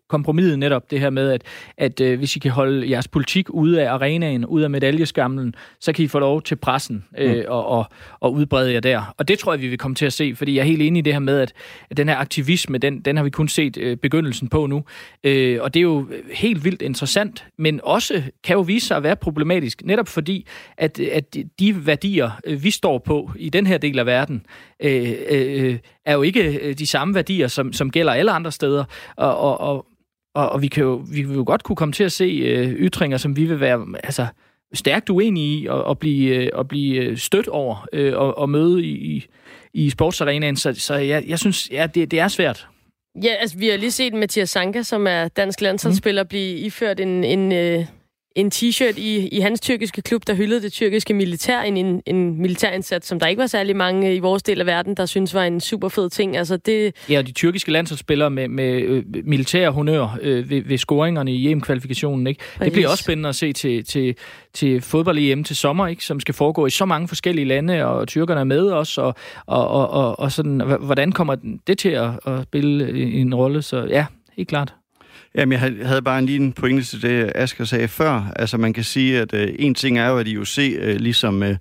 kompromiset netop det her med, at, at øh, hvis I kan holde jeres politik ude af arenaen, ude af medaljeskamlen, så kan I få lov til pressen øh, mm. og, og, og udbrede jer der. Og det tror jeg, vi vil komme til at se, fordi jeg er helt enig i det her med, at, at den her aktivisme, den, den har vi kun set øh, begyndelsen på nu. Øh, og det er jo helt vildt interessant, men også kan jo vise sig at være problematisk, netop fordi, at, at de værdier, øh, vi står på i den her del af verden, øh, øh, er jo ikke øh, de samme værdier, som, som gælder alle andre steder. Og, og, og, og, og vi, kan jo, vi vil jo godt kunne komme til at se øh, ytringer, som vi vil være altså, stærkt uenige i, og, og blive, øh, og blive øh, stødt over øh, og, og møde i, i sportsarenaen. Så, så jeg, jeg synes, ja, det, det er svært. Ja, altså vi har lige set Mathias Sanka, som er dansk landsholdsspiller, mm. blive iført en, en, øh, en t-shirt i, i hans tyrkiske klub, der hyldede det tyrkiske militær, en, en, en militærindsats, som der ikke var særlig mange i vores del af verden, der synes var en super fed ting. Altså det... Ja, og de tyrkiske landsholdsspillere med, med øh, militære honør øh, ved, ved scoringerne i EM-kvalifikationen. Ikke? Det bliver også spændende at se til, til, til fodbold-EM til sommer, ikke? som skal foregå i så mange forskellige lande, og tyrkerne er med os, og, og, og, og, og sådan, hvordan kommer det til at, at spille en rolle? Så ja, helt klart. Jamen, jeg havde bare en pointe til det, Asger sagde før. Altså, man kan sige, at øh, en ting er jo, at IOC øh, ligesom... øh,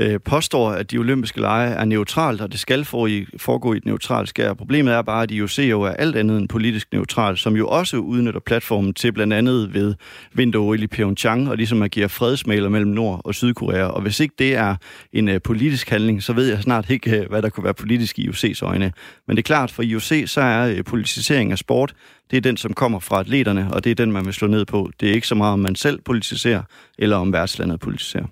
øh, påstår, at de olympiske lege er neutralt, og det skal foregå i et neutralt skær. Problemet er bare, at IOC jo er alt andet end politisk neutralt, som jo også udnytter platformen til blandt andet ved vinter i Pyeongchang, og ligesom at give fredsmaler mellem Nord- og Sydkorea. Og hvis ikke det er en øh, politisk handling, så ved jeg snart ikke, øh, hvad der kunne være politisk i IOC's øjne. Men det er klart, for IOC så er øh, politisering af sport, det er den, som kommer fra atleterne, og det er den, man vil slå ned på. Det er ikke så meget, om man selv politiserer, eller om værtslandet politiserer.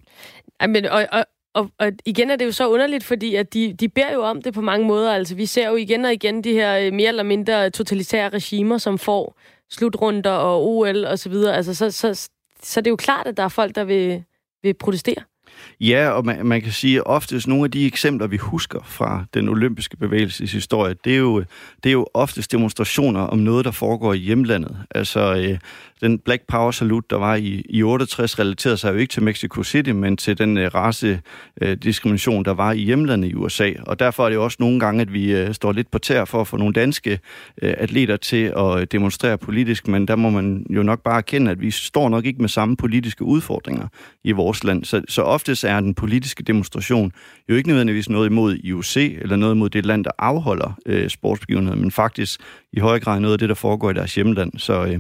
men, og, og, og, og igen er det jo så underligt, fordi at de, de beder jo om det på mange måder. Altså, vi ser jo igen og igen de her øh, mere eller mindre totalitære regimer, som får slutrunder og OL og så videre. Altså, så, så, så det er jo klart, at der er folk, der vil, vil protestere. Ja, og man, man kan sige, at oftest nogle af de eksempler, vi husker fra den olympiske bevægelses historie, det er jo, det er jo oftest demonstrationer om noget, der foregår i hjemlandet. Altså, øh, den Black Power Salute, der var i, i 68, relaterede sig jo ikke til Mexico City, men til den øh, race-diskrimination, øh, der var i hjemlandet i USA. Og derfor er det også nogle gange, at vi øh, står lidt på tær for at få nogle danske øh, atleter til at øh, demonstrere politisk, men der må man jo nok bare erkende, at vi står nok ikke med samme politiske udfordringer i vores land. Så, så oftest er den politiske demonstration jo ikke nødvendigvis noget imod IOC, eller noget imod det land, der afholder øh, sportsbegivenheder, men faktisk i høj grad noget af det, der foregår i deres hjemland. Så øh,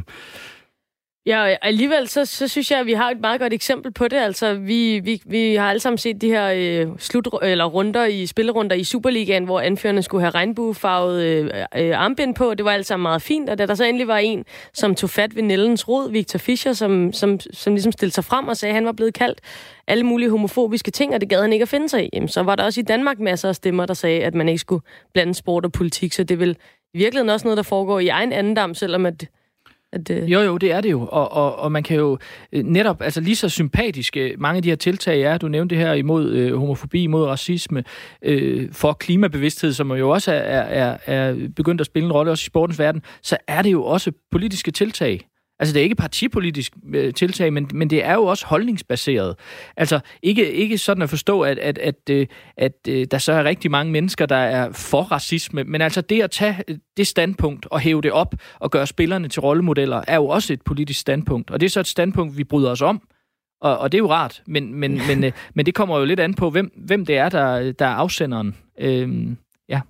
Ja, alligevel så, så synes jeg, at vi har et meget godt eksempel på det. Altså, vi, vi, vi har alle sammen set de her øh, slut, eller runder i spillerunder i Superligaen, hvor anførerne skulle have regnbuefarvet øh, øh, armbind på. Det var alt sammen meget fint, og da der så endelig var en, som tog fat ved Nellens rod, Victor Fischer, som, som, som ligesom stillede sig frem og sagde, at han var blevet kaldt alle mulige homofobiske ting, og det gad han ikke at finde sig i. Jamen, så var der også i Danmark masser af stemmer, der sagde, at man ikke skulle blande sport og politik, så det vil i virkeligheden også noget, der foregår i egen andendam, selvom at at, øh... Jo, jo, det er det jo. Og, og, og man kan jo øh, netop, altså lige så sympatiske mange af de her tiltag er, du nævnte det her imod øh, homofobi, imod racisme, øh, for klimabevidsthed, som jo også er, er, er begyndt at spille en rolle også i sportens verden, så er det jo også politiske tiltag. Altså, det er ikke partipolitisk øh, tiltag, men, men det er jo også holdningsbaseret. Altså, ikke, ikke sådan at forstå, at, at, at, øh, at, øh, der så er rigtig mange mennesker, der er for racisme, men altså det at tage det standpunkt og hæve det op og gøre spillerne til rollemodeller, er jo også et politisk standpunkt. Og det er så et standpunkt, vi bryder os om. Og, og det er jo rart, men, men, *laughs* men, men det kommer jo lidt an på, hvem, hvem det er, der, der er afsenderen. Øhm, ja.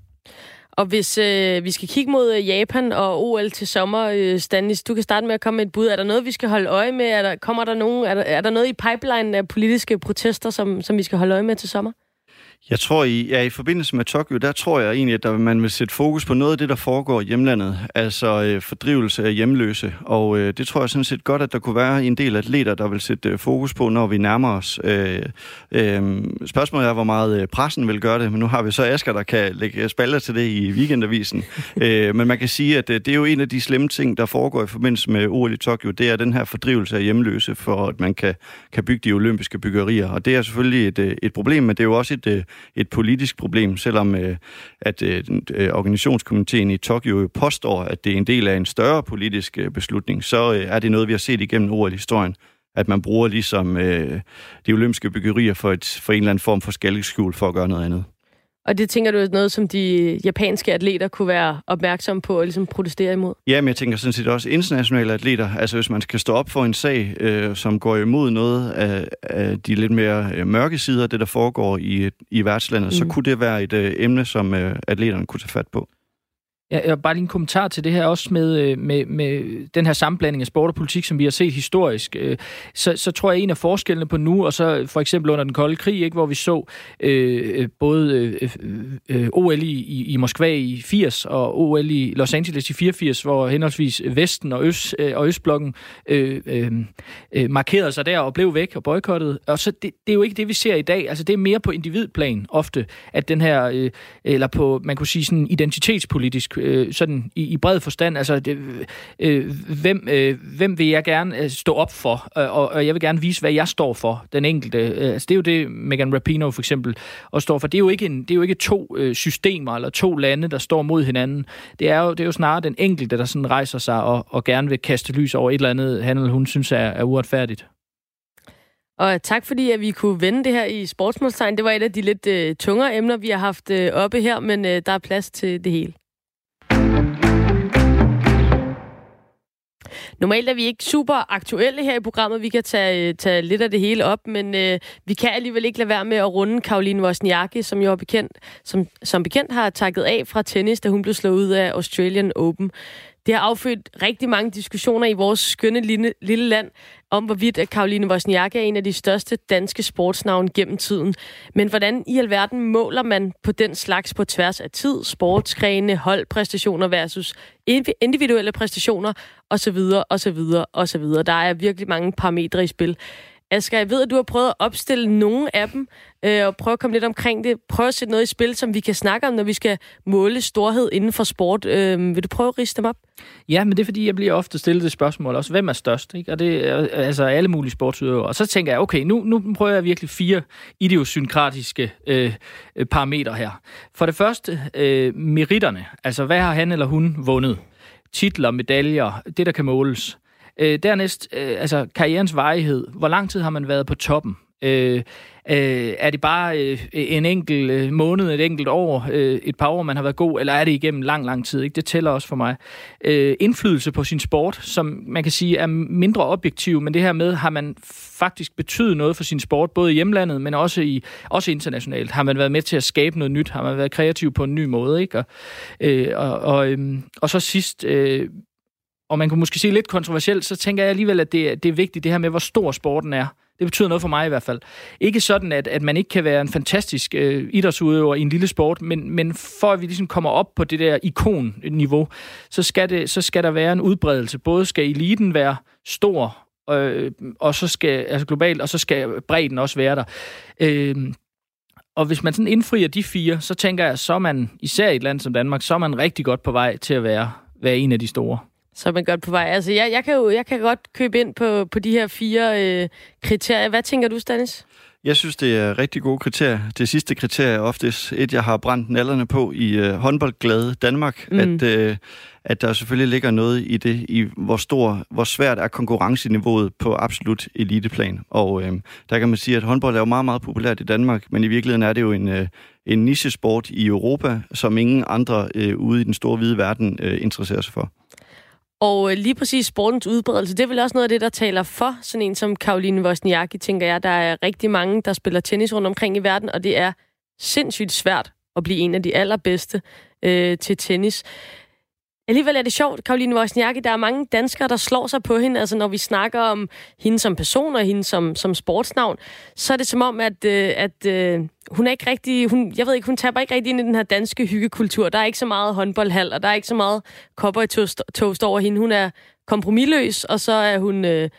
Og hvis øh, vi skal kigge mod øh, Japan og OL til sommer, øh, Stanis, du kan starte med at komme med et bud. Er der noget, vi skal holde øje med? Er der, kommer der nogen, er, der, er der noget i pipeline af politiske protester, som, som vi skal holde øje med til sommer? Jeg tror, i, ja, i forbindelse med Tokyo, der tror jeg egentlig, at der, man vil sætte fokus på noget af det, der foregår i hjemlandet, altså øh, fordrivelse af hjemløse. Og øh, det tror jeg sådan set godt, at der kunne være en del atleter, der vil sætte øh, fokus på, når vi nærmer os. Øh, øh, spørgsmålet er, hvor meget øh, pressen vil gøre det, men nu har vi så Asger, der kan lægge spalter til det i weekendavisen. *laughs* øh, men man kan sige, at øh, det er jo en af de slemme ting, der foregår i forbindelse med OL i Tokyo, det er den her fordrivelse af hjemløse, for at man kan, kan bygge de olympiske byggerier. Og det er selvfølgelig et, øh, et problem, men det er jo også et øh, et politisk problem, selvom øh, at øh, øh, organisationskomiteen i Tokyo jo påstår, at det er en del af en større politisk øh, beslutning, så øh, er det noget, vi har set igennem ordet historien at man bruger ligesom øh, de olympiske byggerier for, et, for en eller anden form for skældskjul for at gøre noget andet. Og det tænker du er noget, som de japanske atleter kunne være opmærksomme på og ligesom protestere imod? Ja, men jeg tænker sådan set også internationale atleter. Altså hvis man skal stå op for en sag, øh, som går imod noget af, af de lidt mere øh, mørke sider af det, der foregår i, i værtslandet, mm. så kunne det være et øh, emne, som øh, atleterne kunne tage fat på. Ja, jeg bare lige en kommentar til det her også med, øh, med, med den her sammenblanding af sport og politik, som vi har set historisk. Øh, så, så tror jeg, en af forskellene på nu, og så for eksempel under den kolde krig, ikke, hvor vi så øh, både øh, øh, OL i, i Moskva i 80 og OL i Los Angeles i 84, hvor henholdsvis Vesten og, Øst, øh, og Østblokken øh, øh, øh, markerede sig der og blev væk og boykottet. Og så det, det er jo ikke det, vi ser i dag. Altså det er mere på individplan ofte, at den her, øh, eller på, man kunne sige sådan identitetspolitisk øh, sådan i, i bred forstand. Altså, det, øh, hvem, øh, hvem vil jeg gerne øh, stå op for? Øh, og, og jeg vil gerne vise, hvad jeg står for, den enkelte. Øh, altså, det er jo det, Megan Rapinoe for eksempel og står for. Det er jo ikke, en, det er jo ikke to øh, systemer eller to lande, der står mod hinanden. Det er jo, det er jo snarere den enkelte, der sådan rejser sig og, og gerne vil kaste lys over et eller andet, han eller hun synes er, er uretfærdigt. Og tak fordi, at vi kunne vende det her i sportsmålstegn. Det var et af de lidt øh, tungere emner, vi har haft øh, oppe her, men øh, der er plads til det hele. Normalt er vi ikke super aktuelle her i programmet. Vi kan tage, øh, tage lidt af det hele op, men øh, vi kan alligevel ikke lade være med at runde Karoline Wozniacki, som jo er bekendt, som, som bekendt har takket af fra tennis, da hun blev slået ud af Australian Open. Det har affødt rigtig mange diskussioner i vores skønne lille, lille land om, hvorvidt Karoline Wozniak er en af de største danske sportsnavne gennem tiden. Men hvordan i alverden måler man på den slags på tværs af tid, sportsgrene, holdpræstationer versus individuelle præstationer osv. osv. osv. Der er virkelig mange parametre i spil. Asger, jeg ved, at du har prøvet at opstille nogle af dem, øh, og prøve at komme lidt omkring det. Prøve at sætte noget i spil, som vi kan snakke om, når vi skal måle storhed inden for sport. Øh, vil du prøve at riste dem op? Ja, men det er fordi, jeg bliver ofte stillet det spørgsmål også. Hvem er størst? Ikke? Og det er altså alle mulige sportsudøvere. Og så tænker jeg, okay, nu, nu prøver jeg virkelig fire idiosynkratiske øh, øh, parametre her. For det første, øh, meritterne. Altså, hvad har han eller hun vundet? Titler, medaljer, det der kan måles. Øh, dernæst, øh, altså karrierens varighed. Hvor lang tid har man været på toppen? Øh, øh, er det bare øh, en enkelt øh, måned, et enkelt år, øh, et par år, man har været god, eller er det igennem lang, lang tid? Ikke? Det tæller også for mig. Øh, indflydelse på sin sport, som man kan sige er mindre objektiv, men det her med, har man faktisk betydet noget for sin sport, både i hjemlandet, men også, i, også internationalt? Har man været med til at skabe noget nyt? Har man været kreativ på en ny måde? Ikke? Og, øh, og, og, øh, og så sidst, øh, og man kunne måske sige lidt kontroversielt, så tænker jeg alligevel, at det, det er vigtigt, det her med, hvor stor sporten er. Det betyder noget for mig i hvert fald. Ikke sådan, at, at man ikke kan være en fantastisk øh, idrætsudøver i en lille sport, men, men for at vi ligesom kommer op på det der ikon-niveau, så skal, det, så skal der være en udbredelse. Både skal eliten være stor, øh, og så skal, altså globalt, og så skal bredden også være der. Øh, og hvis man sådan indfrier de fire, så tænker jeg, så er man, især i et land som Danmark, så er man rigtig godt på vej til at være, være en af de store. Så er man godt på vej. Altså, jeg, jeg, kan jo jeg kan godt købe ind på, på de her fire øh, kriterier. Hvad tænker du, Stanis? Jeg synes, det er rigtig gode kriterier. Det sidste kriterie er ofte et, jeg har brændt nallerne på i øh, håndboldglade Danmark, mm. at, øh, at der selvfølgelig ligger noget i det, i hvor stor, hvor svært er konkurrenceniveauet på absolut eliteplan. Og øh, der kan man sige, at håndbold er jo meget, meget populært i Danmark, men i virkeligheden er det jo en, øh, en nichesport i Europa, som ingen andre øh, ude i den store hvide verden øh, interesserer sig for. Og øh, lige præcis sportens udbredelse, det er vel også noget af det, der taler for sådan en som Karoline Wozniacki, tænker jeg. Der er rigtig mange, der spiller tennis rundt omkring i verden, og det er sindssygt svært at blive en af de allerbedste øh, til tennis. Alligevel er det sjovt, Karoline Wozniacki, der er mange danskere, der slår sig på hende. Altså når vi snakker om hende som person og hende som, som sportsnavn, så er det som om, at, øh, at øh, hun er ikke rigtig, hun, jeg ved ikke, hun taber ikke rigtig ind i den her danske hyggekultur. Der er ikke så meget håndboldhal, og der er ikke så meget kopper i toast over hende. Hun er kompromilløs, og så er hun øh,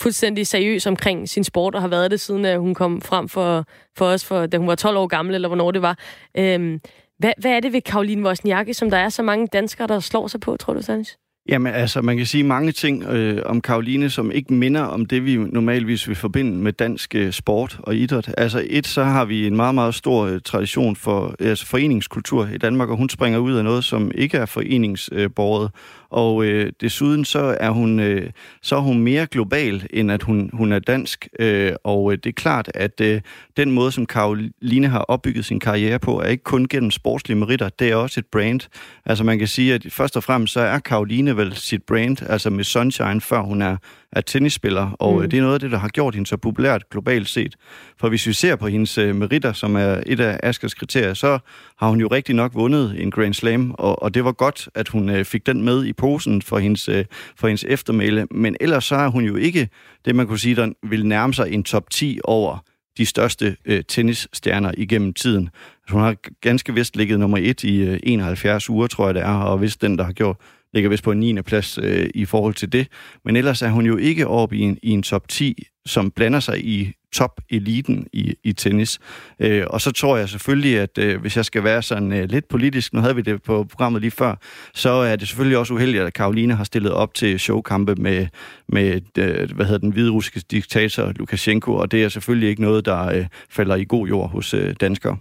fuldstændig seriøs omkring sin sport, og har været det siden, at hun kom frem for, for os, for, da hun var 12 år gammel, eller hvornår det var. Øh, hvad, hvad er det ved Karoline Wozniacki, som der er så mange danskere, der slår sig på, tror du, Sanis? Jamen altså, man kan sige mange ting øh, om Karoline, som ikke minder om det, vi normalvis vil forbinde med dansk øh, sport og idræt. Altså et, så har vi en meget, meget stor øh, tradition for altså foreningskultur i Danmark, og hun springer ud af noget, som ikke er foreningsbåret. Øh, og øh, desuden så er hun øh, så er hun mere global end at hun hun er dansk. Øh, og øh, det er klart at øh, den måde som Karoline har opbygget sin karriere på er ikke kun gennem sportslige meritter, det er også et brand. Altså man kan sige at først og fremmest så er Karoline vel sit brand, altså med Sunshine før hun er er tennisspiller, og mm. Øh, det er noget af det, der har gjort hende så populært globalt set. For hvis vi ser på hendes uh, meritter, som er et af Askers kriterier, så har hun jo rigtig nok vundet en Grand Slam, og, og det var godt, at hun uh, fik den med i posen for hendes, for hendes eftermæle. Men ellers så er hun jo ikke det, man kunne sige, der vil nærme sig en top 10 over de største uh, tennisstjerner igennem tiden. Hun har ganske vist ligget nummer et i uh, 71 uger, tror jeg det er, og vist den, der har gjort ligger vist på en 9. plads øh, i forhold til det. Men ellers er hun jo ikke oppe i en, i en top 10, som blander sig i top-eliten i, i tennis. Øh, og så tror jeg selvfølgelig, at øh, hvis jeg skal være sådan øh, lidt politisk, nu havde vi det på programmet lige før, så er det selvfølgelig også uheldigt, at Karoline har stillet op til showkampe med, med øh, hvad hedder den hviderussiske diktator Lukashenko, og det er selvfølgelig ikke noget, der øh, falder i god jord hos øh, danskere.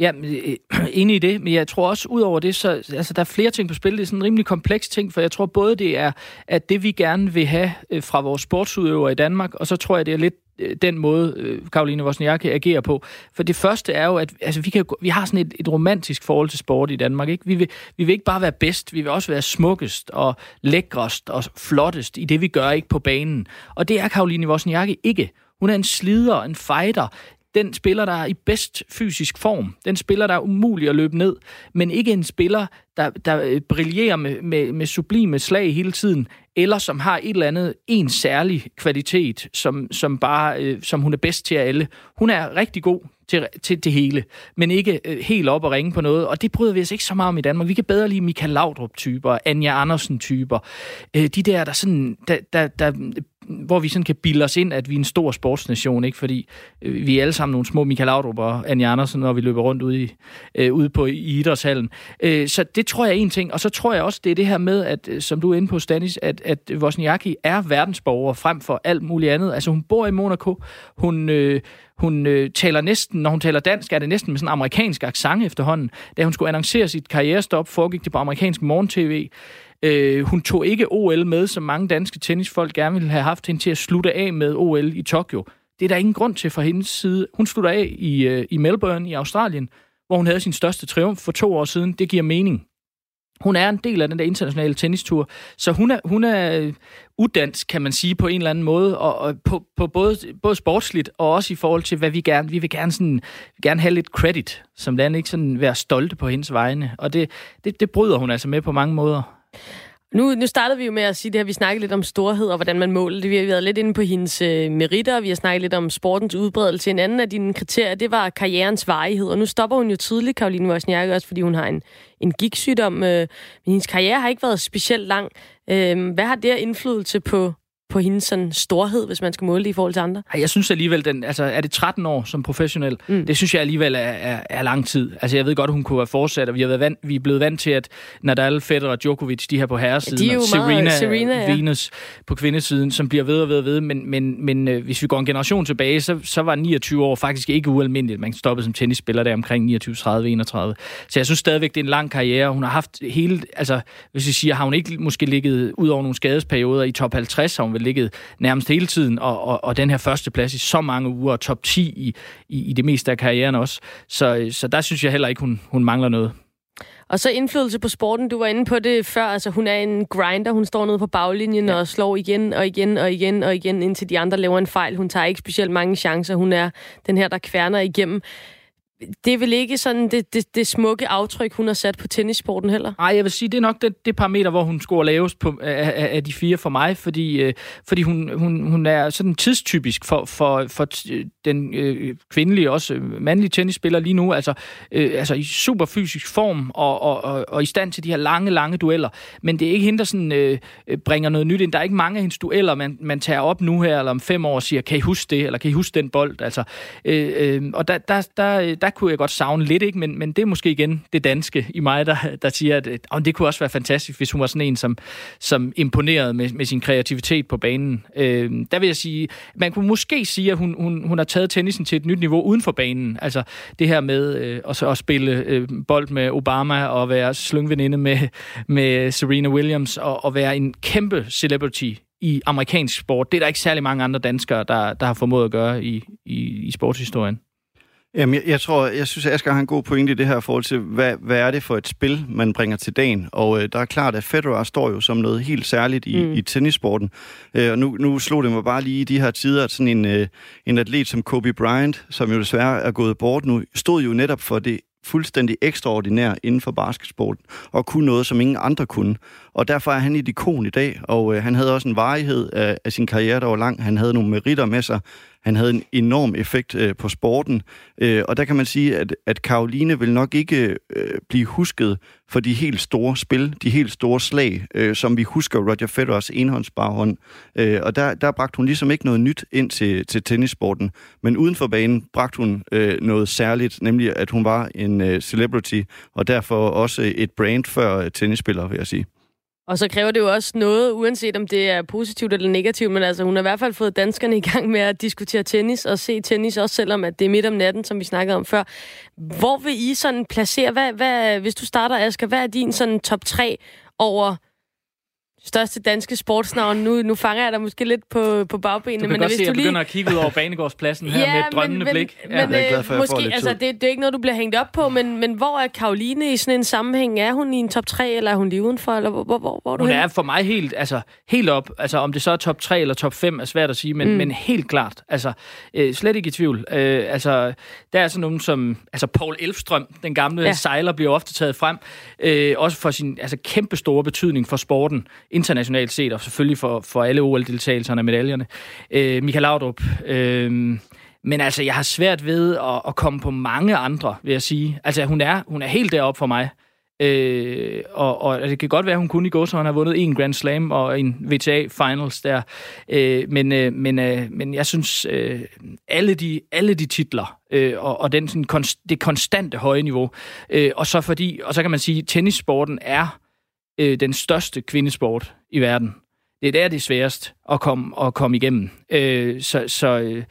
Ja, øh, *clears throat* enig i det, men jeg tror også, ud over det, så altså, der er flere ting på spil. Det er sådan en rimelig kompleks ting, for jeg tror både, det er at det, vi gerne vil have øh, fra vores sportsudøvere i Danmark, og så tror jeg, det er lidt øh, den måde, Karoline Wozniacki agerer på. For det første er jo, at altså, vi, kan, vi har sådan et, et romantisk forhold til sport i Danmark. Ikke? Vi, vil, vi vil ikke bare være bedst, vi vil også være smukkest og lækrest og flottest i det, vi gør ikke på banen. Og det er Karoline Wozniacki ikke. Hun er en slider, en fighter, den spiller, der er i bedst fysisk form. Den spiller, der er umulig at løbe ned. Men ikke en spiller, der, der øh, brillerer med, med, med sublime slag hele tiden, eller som har et eller andet, en særlig kvalitet, som, som, bare, øh, som hun er bedst til af alle. Hun er rigtig god til, til det hele, men ikke øh, helt op og ringe på noget, og det bryder vi os ikke så meget om i Danmark. Vi kan bedre lide Michael Laudrup-typer, Anja Andersen-typer, øh, de der, der sådan, der, der, der hvor vi sådan kan bilde os ind, at vi er en stor sportsnation, ikke? fordi øh, vi er alle sammen nogle små Michael Laudrup og Anja Andersen, når vi løber rundt ude, i, øh, ude på i idrætshallen. Øh, så det tror jeg er en ting, og så tror jeg også, det er det her med, at øh, som du er inde på, Stanis, at, at Wozniacki er verdensborger frem for alt muligt andet. Altså hun bor i Monaco, hun... Øh, hun øh, taler næsten, når hun taler dansk, er det næsten med sådan en amerikansk accent efterhånden. Da hun skulle annoncere sit karrierestop, foregik det på amerikansk morgen-tv. Øh, hun tog ikke OL med, som mange danske tennisfolk gerne ville have haft hende til at slutte af med OL i Tokyo. Det er der ingen grund til fra hendes side. Hun slutter af i, øh, i Melbourne i Australien, hvor hun havde sin største triumf for to år siden. Det giver mening. Hun er en del af den der internationale tennistur, så hun er, hun er øh, udansk, kan man sige, på en eller anden måde, og, og på, på både, både sportsligt og også i forhold til, hvad vi gerne vi vil gerne, sådan, gerne have lidt credit som land, ikke sådan være stolte på hendes vegne. Og det, det, det bryder hun altså med på mange måder. Nu, nu startede vi jo med at sige det her, vi snakkede lidt om storhed og hvordan man måler det. Vi har været lidt inde på hendes øh, meritter, vi har snakket lidt om sportens udbredelse. En anden af dine kriterier, det var karrierens varighed, og nu stopper hun jo tidligt, Karoline Wozniacki, også fordi hun har en, en gigtsygdom. Øh, men hendes karriere har ikke været specielt lang. Øh, hvad har det indflydelse på, på hendes sådan storhed, hvis man skal måle det i forhold til andre? Jeg synes alligevel, den, altså, er det 13 år som professionel? Mm. Det synes jeg alligevel er, er, er lang tid. Altså, jeg ved godt, hun kunne have fortsat, og vi, har været vant, vi er blevet vant til, at Nadal, Federer og Djokovic, de her på herresiden, ja, og Serena, Serena ja. Venus på kvindesiden, som bliver ved og ved og ved. Men, men, men øh, hvis vi går en generation tilbage, så, så var 29 år faktisk ikke ualmindeligt. Man stoppede som tennisspiller der omkring 29, 30, 31. Så jeg synes stadigvæk, det er en lang karriere. Hun har haft hele, altså, hvis jeg siger, har hun ikke måske ligget ud over nogle skadesperioder i top 50, har hun vel ligget nærmest hele tiden, og, og, og den her første plads i så mange uger, og top 10 i, i, i det meste af karrieren også. Så, så der synes jeg heller ikke, hun, hun mangler noget. Og så indflydelse på sporten. Du var inde på det før. Altså, hun er en grinder. Hun står nede på baglinjen ja. og slår igen og igen og igen og igen, indtil de andre laver en fejl. Hun tager ikke specielt mange chancer. Hun er den her, der kværner igennem det er vel ikke sådan det, det, det smukke aftryk, hun har sat på tennissporten heller? Nej, jeg vil sige, det er nok det, det parameter, hvor hun scorer lavest på, af, af de fire for mig, fordi, øh, fordi hun, hun, hun er sådan tidstypisk for, for, for øh, den øh, kvindelige, også øh, mandlige tennisspiller lige nu, altså, øh, altså i super fysisk form og, og, og, og i stand til de her lange, lange dueller. Men det er ikke hende, der sådan, øh, øh, bringer noget nyt ind. Der er ikke mange af hendes dueller, man, man tager op nu her, eller om fem år og siger, kan I huske det, eller kan I huske den bold? Altså, øh, øh, og der, der, der, der kunne jeg godt savne lidt, ikke? Men, men det er måske igen det danske i mig, der, der siger, at, øh, det kunne også være fantastisk, hvis hun var sådan en, som, som imponerede med, med sin kreativitet på banen. Øh, der vil jeg sige, man kunne måske sige, at hun, hun, hun har taget tennisen til et nyt niveau uden for banen. Altså det her med øh, at, at spille øh, bold med Obama og være slyngveninde med, med Serena Williams og, og være en kæmpe celebrity i amerikansk sport. Det er der ikke særlig mange andre danskere, der, der har formået at gøre i, i, i sportshistorien. Jamen, jeg, jeg tror, jeg synes, at Asger har en god pointe i det her forhold til, hvad, hvad er det for et spil, man bringer til dagen? Og øh, der er klart, at Federer står jo som noget helt særligt i, mm. i tennissporten. Øh, og nu, nu slog det mig bare lige i de her tider, at sådan en, øh, en atlet som Kobe Bryant, som jo desværre er gået bort nu, stod jo netop for det fuldstændig ekstraordinær inden for basketsporten, og kunne noget, som ingen andre kunne. Og derfor er han et ikon i dag, og øh, han havde også en varighed af, af sin karriere, der var lang. Han havde nogle meritter med sig, han havde en enorm effekt øh, på sporten, øh, og der kan man sige, at, at Karoline vil nok ikke øh, blive husket for de helt store spil, de helt store slag, øh, som vi husker Roger Federers enhåndsbarhånd. Øh, og der, der bragte hun ligesom ikke noget nyt ind til, til tennissporten, men uden for banen bragte hun øh, noget særligt, nemlig at hun var en øh, celebrity, og derfor også et brand før øh, tennisspiller, vil jeg sige. Og så kræver det jo også noget, uanset om det er positivt eller negativt, men altså hun har i hvert fald fået danskerne i gang med at diskutere tennis og se tennis, også selvom at det er midt om natten, som vi snakkede om før. Hvor vil I sådan placere, hvad, hvad, hvis du starter, Asger, hvad er din sådan top 3 over største danske sportsnavn. Nu, nu fanger jeg dig måske lidt på, på bagbenene. Du kan men godt hvis se, at du jeg lige... begynder at kigge ud over banegårdspladsen her med et drømmende men, blik. Men, Ja. men, Jeg er glad øh, for, at jeg får måske, lidt altså, det, det er ikke noget, du bliver hængt op på, men, men hvor er Karoline i sådan en sammenhæng? Er hun i en top 3, eller er hun lige udenfor? Eller hvor, hvor, hvor, hvor er du Hun henne? er for mig helt, altså, helt op. Altså, om det så er top 3 eller top 5 er svært at sige, men, Mm. men helt klart. Altså, øh, slet ikke i tvivl. Øh, altså, der er sådan nogen som, altså Paul Elfstrøm, den gamle Ja. ja. sejler, bliver ofte taget frem. Øh, også for sin altså, kæmpe store betydning for sporten, internationalt set, og selvfølgelig for, for alle OL-deltagelserne og medaljerne. Øh, Michael Laudrup. Øh, men altså, jeg har svært ved at, at komme på mange andre, vil jeg sige. Altså, hun er, hun er helt deroppe for mig. Øh, og, og altså, det kan godt være, at hun kun i går, så han har vundet en Grand Slam og en VTA Finals der. Øh, men, øh, men, øh, men jeg synes, øh, alle, de, alle de titler øh, og, og den, sådan, konst, det konstante høje niveau, øh, og så fordi, og så kan man sige, at tennissporten er øh, den største kvindesport i verden. Det er der, det er sværest at komme, at komme igennem. Øh, så, så, øh,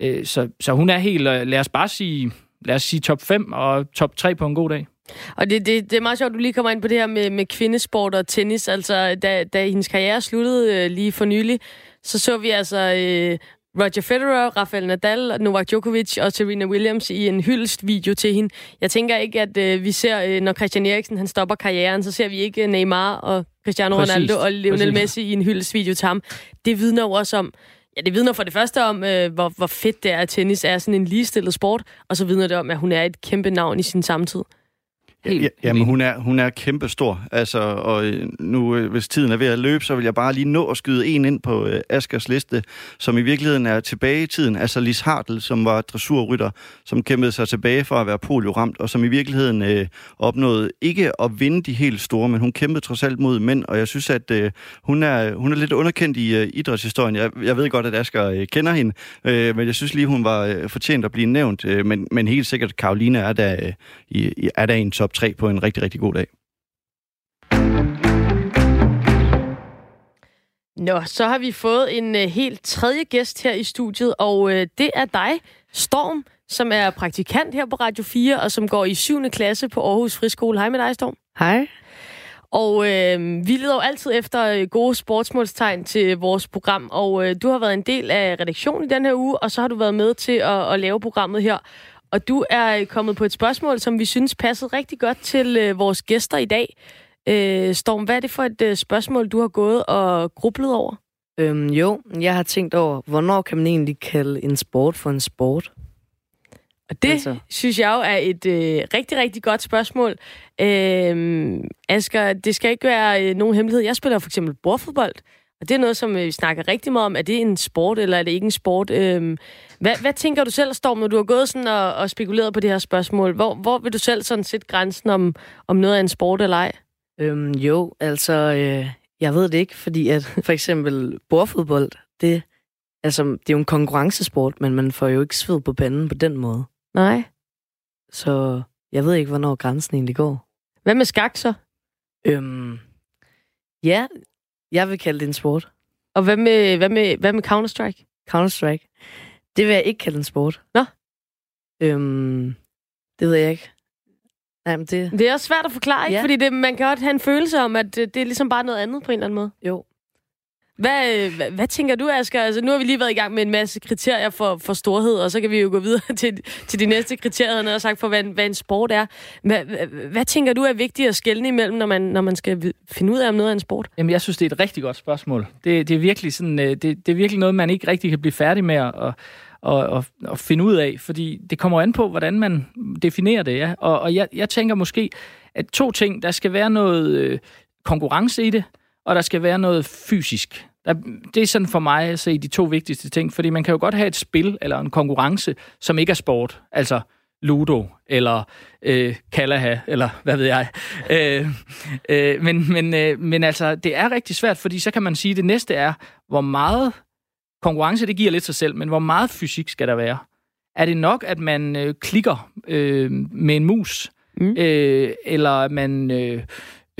øh så, så hun er helt, øh, lad os bare sige, lad os sige top 5 og top 3 på en god dag. Og det, det, det er meget sjovt, at du lige kommer ind på det her med, med kvindesport og tennis. Altså, da, da hendes karriere sluttede øh, lige for nylig, så så vi altså øh, Roger Federer, Rafael Nadal, Novak Djokovic og Serena Williams i en hyldestvideo til hende. Jeg tænker ikke, at øh, vi ser, øh, når Christian Eriksen han stopper karrieren, så ser vi ikke øh, Neymar og Cristiano Præcis, Ronaldo og Lionel præcis. Messi i en hyldestvideo til ham. Det vidner jo også om, Ja, det vidner for det første om, øh, hvor, hvor fedt det er, at tennis er sådan en ligestillet sport, og så vidner det om, at hun er et kæmpe navn i sin samtid. Helt, Ja, jamen, hun er, hun er kæmpestor. Altså, og øh, nu, øh, hvis tiden er ved at løbe, så vil jeg bare lige nå at skyde en ind på øh, Askers liste, som i virkeligheden er tilbage i tiden. Altså Lis Hartl, som var dressurrytter, som kæmpede sig tilbage for at være polioramt, og som i virkeligheden øh, opnåede ikke at vinde de helt store, men hun kæmpede trods alt mod mænd, og jeg synes, at øh, hun, er, hun er lidt underkendt i øh, idrætshistorien. Jeg, jeg ved godt, at Asger øh, kender hende, øh, men jeg synes lige, hun var øh, fortjent at blive nævnt. Øh, men, men helt sikkert, Karoline er der, øh, er der en top 3 på en rigtig, rigtig god dag. Nå, så har vi fået en uh, helt tredje gæst her i studiet, og uh, det er dig, Storm, som er praktikant her på Radio 4, og som går i 7. klasse på Aarhus Friskole. Hej med dig, Storm. Hej. Og øh, vi leder jo altid efter øh, gode sportsmålstegn til vores program, og øh, du har været en del af redaktionen i den her uge, og så har du været med til at, at lave programmet her. Og du er kommet på et spørgsmål, som vi synes passede rigtig godt til øh, vores gæster i dag. Øh, Storm, hvad er det for et øh, spørgsmål, du har gået og grublet over? Øhm, jo, jeg har tænkt over, hvornår kan man egentlig kalde en sport for en sport? Og det altså. synes jeg jo er et øh, rigtig, rigtig godt spørgsmål. Øh, Asger, det skal ikke være øh, nogen hemmelighed. Jeg spiller for eksempel bordfodbold, og det er noget, som øh, vi snakker rigtig meget om. Er det en sport, eller er det ikke en sport? Øh, hvad, hvad tænker du selv, Storm, når du har gået sådan og, og spekuleret på det her spørgsmål? Hvor, hvor vil du selv sådan sætte grænsen om, om noget er en sport eller ej? Øhm, jo, altså, øh, jeg ved det ikke, fordi at *laughs* for eksempel bordfodbold, det, altså, det er jo en konkurrencesport, men man får jo ikke sved på panden på den måde. Nej. Så jeg ved ikke, hvornår grænsen egentlig går. Hvad med skak så? Øhm, ja, jeg vil kalde det en sport. Og hvad med, hvad med, hvad med Counter-Strike? Counter-Strike. Det vil jeg ikke kalde en sport. Nå. Øhm, det ved jeg ikke. Nej, men det... Det er også svært at forklare, ikke? Ja. Fordi det, man kan godt have en følelse om, at det, det er ligesom bare noget andet på en eller anden måde. Jo. Hvad, hvad, hvad tænker du, Asger? Altså, nu har vi lige været i gang med en masse kriterier for, for storhed, og så kan vi jo gå videre *laughs* til, til de næste kriterier, han sagt for, hvad, en- hvad en sport er. Hvad, hvad, hvad tænker du er vigtigt at skelne imellem, når man, når man skal finde ud af, om noget er en sport? Jamen, jeg synes, det er et rigtig godt spørgsmål. Det, det, er, virkelig sådan, øh, det, det er virkelig noget, man ikke rigtig kan blive færdig med at, at, at, at, at finde ud af, fordi det kommer an på, hvordan man definerer det. Ja? Og, og jeg, jeg tænker måske, at to ting, der skal være noget øh, konkurrence i det, og der skal være noget fysisk. Der, det er sådan for mig at se de to vigtigste ting, fordi man kan jo godt have et spil eller en konkurrence, som ikke er sport, altså Ludo eller øh, Kalaha, eller hvad ved jeg. Øh, øh, men, men, øh, men altså, det er rigtig svært, fordi så kan man sige, at det næste er, hvor meget konkurrence, det giver lidt sig selv, men hvor meget fysik skal der være? Er det nok, at man øh, klikker øh, med en mus, Mm. øh, eller man øh,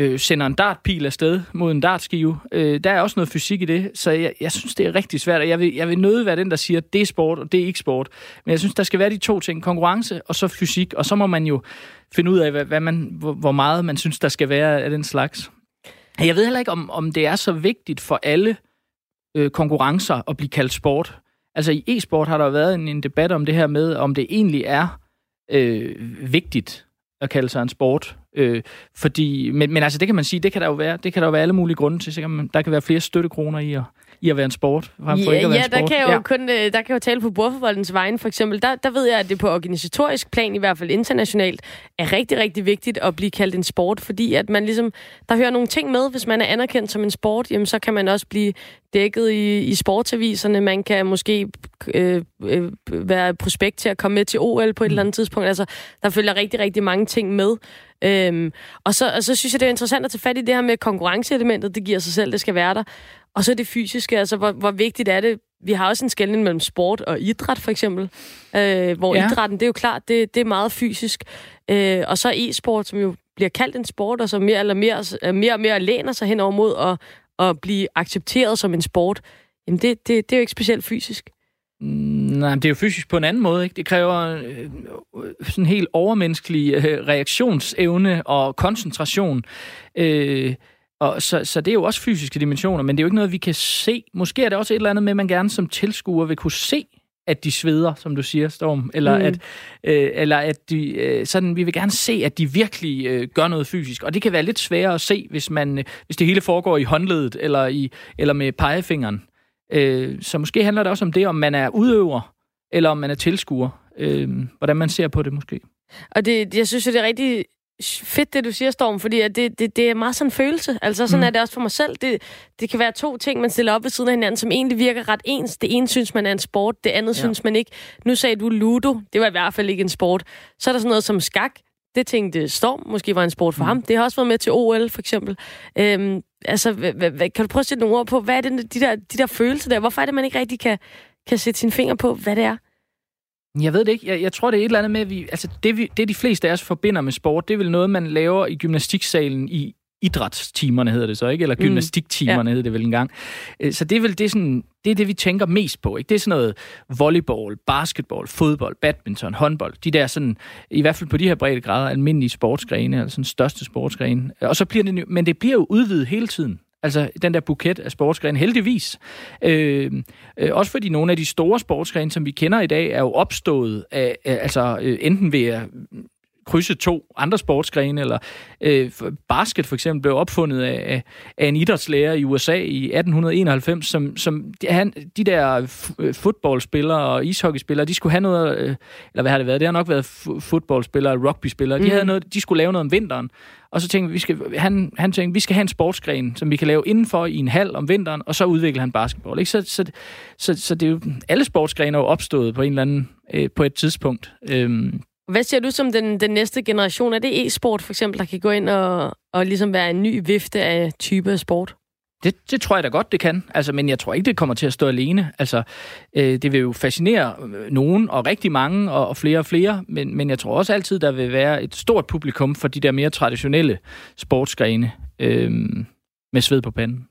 øh, sender en dartpil afsted mod en dartskive? Øh, der er også noget fysik i det, så jeg, jeg synes, det er rigtig svært, og jeg vil, jeg vil nødt være den, der siger, at det er sport, og det er ikke sport. Men jeg synes, der skal være de to ting, konkurrence og så fysik, og så må man jo finde ud af, hvad, hvad man, hvor, hvor meget man synes, der skal være af den slags. Jeg ved heller ikke, om, om det er så vigtigt for alle øh, konkurrencer at blive kaldt sport. Altså i e-sport har der været en, en debat om det her med, om det egentlig er øh, vigtigt at kalde sig en sport. Øh, fordi, men, men altså, det kan man sige, det kan der jo være, det kan der jo være alle mulige grunde til. Så kan man, der kan være flere støttekroner i at, i at være en sport, frem for ja, ikke at være ja, en sport. Der kan, jeg jo kun, øh, der kan jeg jo tale på bordfodboldens vegne, for eksempel. Der, der ved jeg, at det på organisatorisk plan, i hvert fald internationalt, er rigtig, rigtig vigtigt at blive kaldt en sport, fordi at man ligesom, der hører nogle ting med, hvis man er anerkendt som en sport, jamen så kan man også blive dækket i, i sportsaviserne, man kan måske øh, øh, være prospekt til at komme med til OL på et mm. eller andet tidspunkt. Altså, der følger rigtig, rigtig mange ting med. Øhm, og, så, og så synes jeg, det er interessant at tage fat i det her med konkurrenceelementet. Det giver sig selv, det skal være der. Og så det fysiske, altså hvor, hvor vigtigt er det? Vi har også en skældning mellem sport og idræt, for eksempel. Øh, hvor ja. idrætten, det er jo klart, det, det er meget fysisk. Øh, og så e-sport, som jo bliver kaldt en sport, og som mere, eller mere, mere og mere læner sig hen over mod at, at blive accepteret som en sport. Jamen det, det, det er jo ikke specielt fysisk. Nej, det er jo fysisk på en anden måde. Ikke? Det kræver øh, sådan helt overmenneskelig øh, reaktionsevne og koncentration. Øh, og så, så det er jo også fysiske dimensioner, men det er jo ikke noget, vi kan se. Måske er det også et eller andet med, at man gerne som tilskuer vil kunne se, at de sveder, som du siger, Storm. Eller mm. at, øh, eller at de, øh, sådan, vi vil gerne se, at de virkelig øh, gør noget fysisk. Og det kan være lidt sværere at se, hvis, man, øh, hvis det hele foregår i håndledet eller, i, eller med pegefingeren. Øh, så måske handler det også om det, om man er udøver, eller om man er tilskuer. Øh, hvordan man ser på det måske. Og det, jeg synes, det er rigtig fedt, det du siger, Storm, fordi at det, det, det er meget sådan en følelse. Altså, sådan mm. er det også for mig selv. Det, det kan være to ting, man stiller op ved siden af hinanden, som egentlig virker ret ens. Det ene synes man er en sport, det andet ja. synes man ikke. Nu sagde du Ludo, det var i hvert fald ikke en sport. Så er der sådan noget som skak. Det tænkte Storm måske var en sport for mm. ham. Det har også været med til OL, for eksempel. Øhm, altså, kan du prøve at sætte nogle ord på, hvad er det, de der, de der følelser der? Hvorfor er det, man ikke rigtig kan, kan sætte sine fingre på, hvad det er? Jeg ved det ikke. Jeg, jeg tror, det er et eller andet med, at vi, altså det, vi, det de fleste af os forbinder med sport, det er vel noget, man laver i gymnastiksalen i idrætstimerne, hedder det så, ikke? Eller mm. gymnastiktimerne, mm. ja. hedder det vel engang. Øh, så det er vel det, sådan, det, er det, vi tænker mest på. Ikke? Det er sådan noget volleyball, basketball, fodbold, badminton, håndbold. De der sådan, i hvert fald på de her brede grader, almindelige sportsgrene, eller sådan største sportsgrene. Og så bliver det, men det bliver jo udvidet hele tiden. Altså den der buket af sportsgrene, heldigvis. Øh, øh, også fordi nogle af de store sportsgrene, som vi kender i dag, er jo opstået af, altså øh, enten ved at krydse to andre sportsgrene, eller øh, basket for eksempel blev opfundet af, af en idrætslærer i USA i 1891, som, som han, de der fodboldspillere og ishockeyspillere, de skulle have noget, øh, eller hvad har det været? Det har nok været fodboldspillere og rugbyspillere. De, mm. havde noget, de skulle lave noget om vinteren, og så tænkte vi, skal, han, han tænkte, vi skal have en sportsgren, som vi kan lave indenfor i en hal om vinteren, og så udvikler han basketball. Ikke? Så, så, så, så det er jo, alle sportsgrene er jo opstået på en eller anden, øh, på et tidspunkt. Øhm, hvad ser du som den, den næste generation? Er det e-sport for eksempel, der kan gå ind og, og ligesom være en ny vifte af type af sport? Det, det tror jeg da godt, det kan. Altså, men jeg tror ikke, det kommer til at stå alene. Altså, øh, det vil jo fascinere øh, nogen, og rigtig mange, og, og flere og flere. Men, men jeg tror også altid, der vil være et stort publikum for de der mere traditionelle sportsgrene øh, med sved på panden.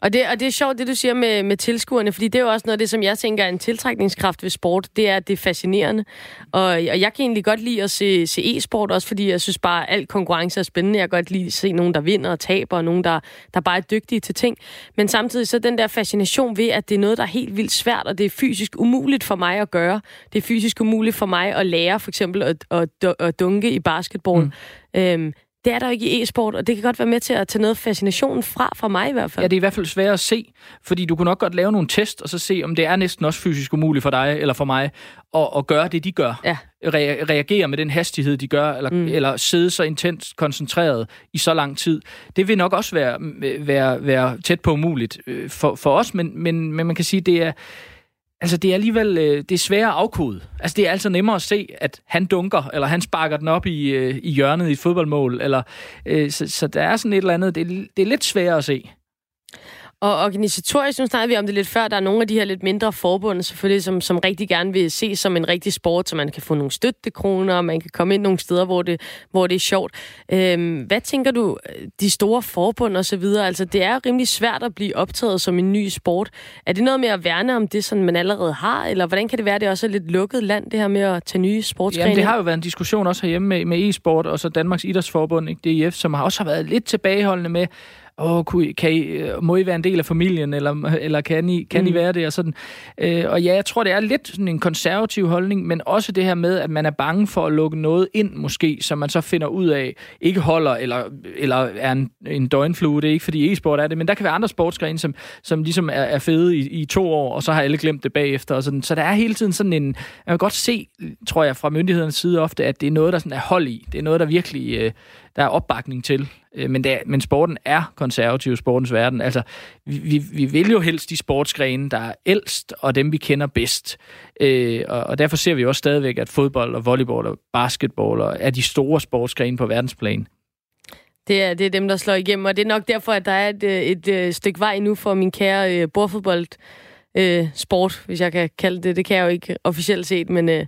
Og det, og det er sjovt, det du siger med, med tilskuerne, fordi det er jo også noget af det, som jeg tænker er en tiltrækningskraft ved sport, det er, at det er fascinerende. Og, og jeg kan egentlig godt lide at se, se e-sport, også fordi jeg synes bare, at al konkurrence er spændende. Jeg kan godt lide at se nogen, der vinder og taber, og nogen, der, der bare er dygtige til ting. Men samtidig så den der fascination ved, at det er noget, der er helt vildt svært, og det er fysisk umuligt for mig at gøre. Det er fysisk umuligt for mig at lære, for eksempel at, at, at dunke i basketball. Mm. Øhm, det er der jo ikke i e-sport, og det kan godt være med til at tage noget fascination fra, fra mig i hvert fald. Ja, det er i hvert fald svært at se, fordi du kunne nok godt lave nogle test, og så se, om det er næsten også fysisk umuligt for dig eller for mig at, at gøre det, de gør. Ja. Re- reagere med den hastighed, de gør, eller, mm. eller sidde så intens koncentreret i så lang tid. Det vil nok også være, være, være tæt på umuligt øh, for, for os, men, men, men man kan sige, det er Altså, det er alligevel øh, det er sværere at afkode. Altså, det er altså nemmere at se, at han dunker, eller han sparker den op i, øh, i hjørnet i et fodboldmål. Eller, øh, så, så der er sådan et eller andet, det er, det er lidt sværere at se. Og organisatorisk, nu snakkede vi om det lidt før, der er nogle af de her lidt mindre forbund, selvfølgelig, som, som rigtig gerne vil se som en rigtig sport, så man kan få nogle støttekroner, og man kan komme ind nogle steder, hvor det, hvor det er sjovt. Øhm, hvad tænker du, de store forbund og så videre, altså det er rimelig svært at blive optaget som en ny sport. Er det noget med at værne om det, som man allerede har, eller hvordan kan det være, at det også er lidt lukket land, det her med at tage nye sportsgrene? Jamen, det har jo været en diskussion også herhjemme med, med e-sport, og så Danmarks Idrætsforbund, ikke, DIF, som har også har været lidt tilbageholdende med, åh, kan I, øh, må I være en del af familien, eller, eller kan, I, kan mm. I være det? Og, sådan. Øh, og ja, jeg tror, det er lidt sådan en konservativ holdning, men også det her med, at man er bange for at lukke noget ind, måske, som man så finder ud af, ikke holder, eller, eller er en, en døgnflue. Det er ikke, fordi e-sport er det, men der kan være andre sportsgrene, som, som ligesom er, er fede i, i to år, og så har alle glemt det bagefter. Og sådan. Så der er hele tiden sådan en... Man kan godt se, tror jeg, fra myndighedernes side ofte, at det er noget, der sådan er hold i. Det er noget, der virkelig øh, der er opbakning til. Øh, men, det er, men sporten er konservativ, sportens verden. Altså, vi, vi vil jo helst de sportsgrene, der er ældst, og dem, vi kender bedst. Øh, og, og derfor ser vi også stadigvæk, at fodbold og volleyball og basketball er de store sportsgrene på verdensplan. Det er, det er dem, der slår igennem, og det er nok derfor, at der er et, øh, et, et stykke vej nu for min kære øh, bordfodbold øh, sport, hvis jeg kan kalde det. Det kan jeg jo ikke officielt set, men øh,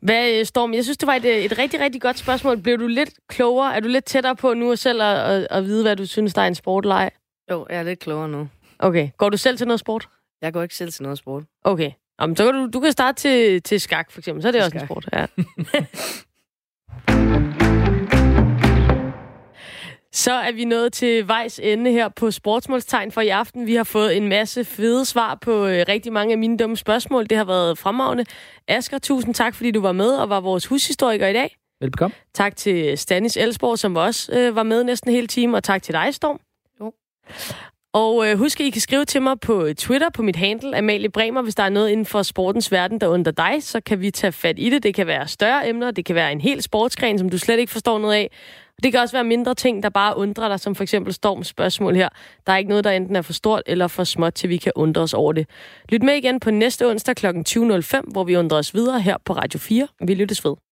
hvad, øh, Storm, jeg synes, det var et, et rigtig, rigtig godt spørgsmål. Blev du lidt klogere? Er du lidt tættere på nu selv at, at, at vide, hvad du synes, der er en sportleg? Jo, jeg er lidt klogere nu. Okay. Går du selv til noget sport? Jeg går ikke selv til noget sport. Okay. Jamen, så kan du, du kan starte til, til skak, for eksempel. Så er det til også skak. en sport. Ja. *laughs* Så er vi nået til vejs ende her på Sportsmålstegn for i aften. Vi har fået en masse fede svar på øh, rigtig mange af mine dumme spørgsmål. Det har været fremragende. Asger, tusind tak, fordi du var med og var vores hushistoriker i dag. Velbekomme. Tak til Stanis Elsborg, som også øh, var med næsten hele timen, og tak til dig, Storm. Jo. Og øh, husk, at I kan skrive til mig på Twitter, på mit handle, Amalie Bremer, hvis der er noget inden for sportens verden, der under dig, så kan vi tage fat i det. Det kan være større emner, det kan være en hel sportsgren, som du slet ikke forstår noget af. Det kan også være mindre ting, der bare undrer dig, som for eksempel Storms spørgsmål her. Der er ikke noget, der enten er for stort eller for småt, til vi kan undre os over det. Lyt med igen på næste onsdag kl. 20.05, hvor vi undrer os videre her på Radio 4. Vi lyttes ved.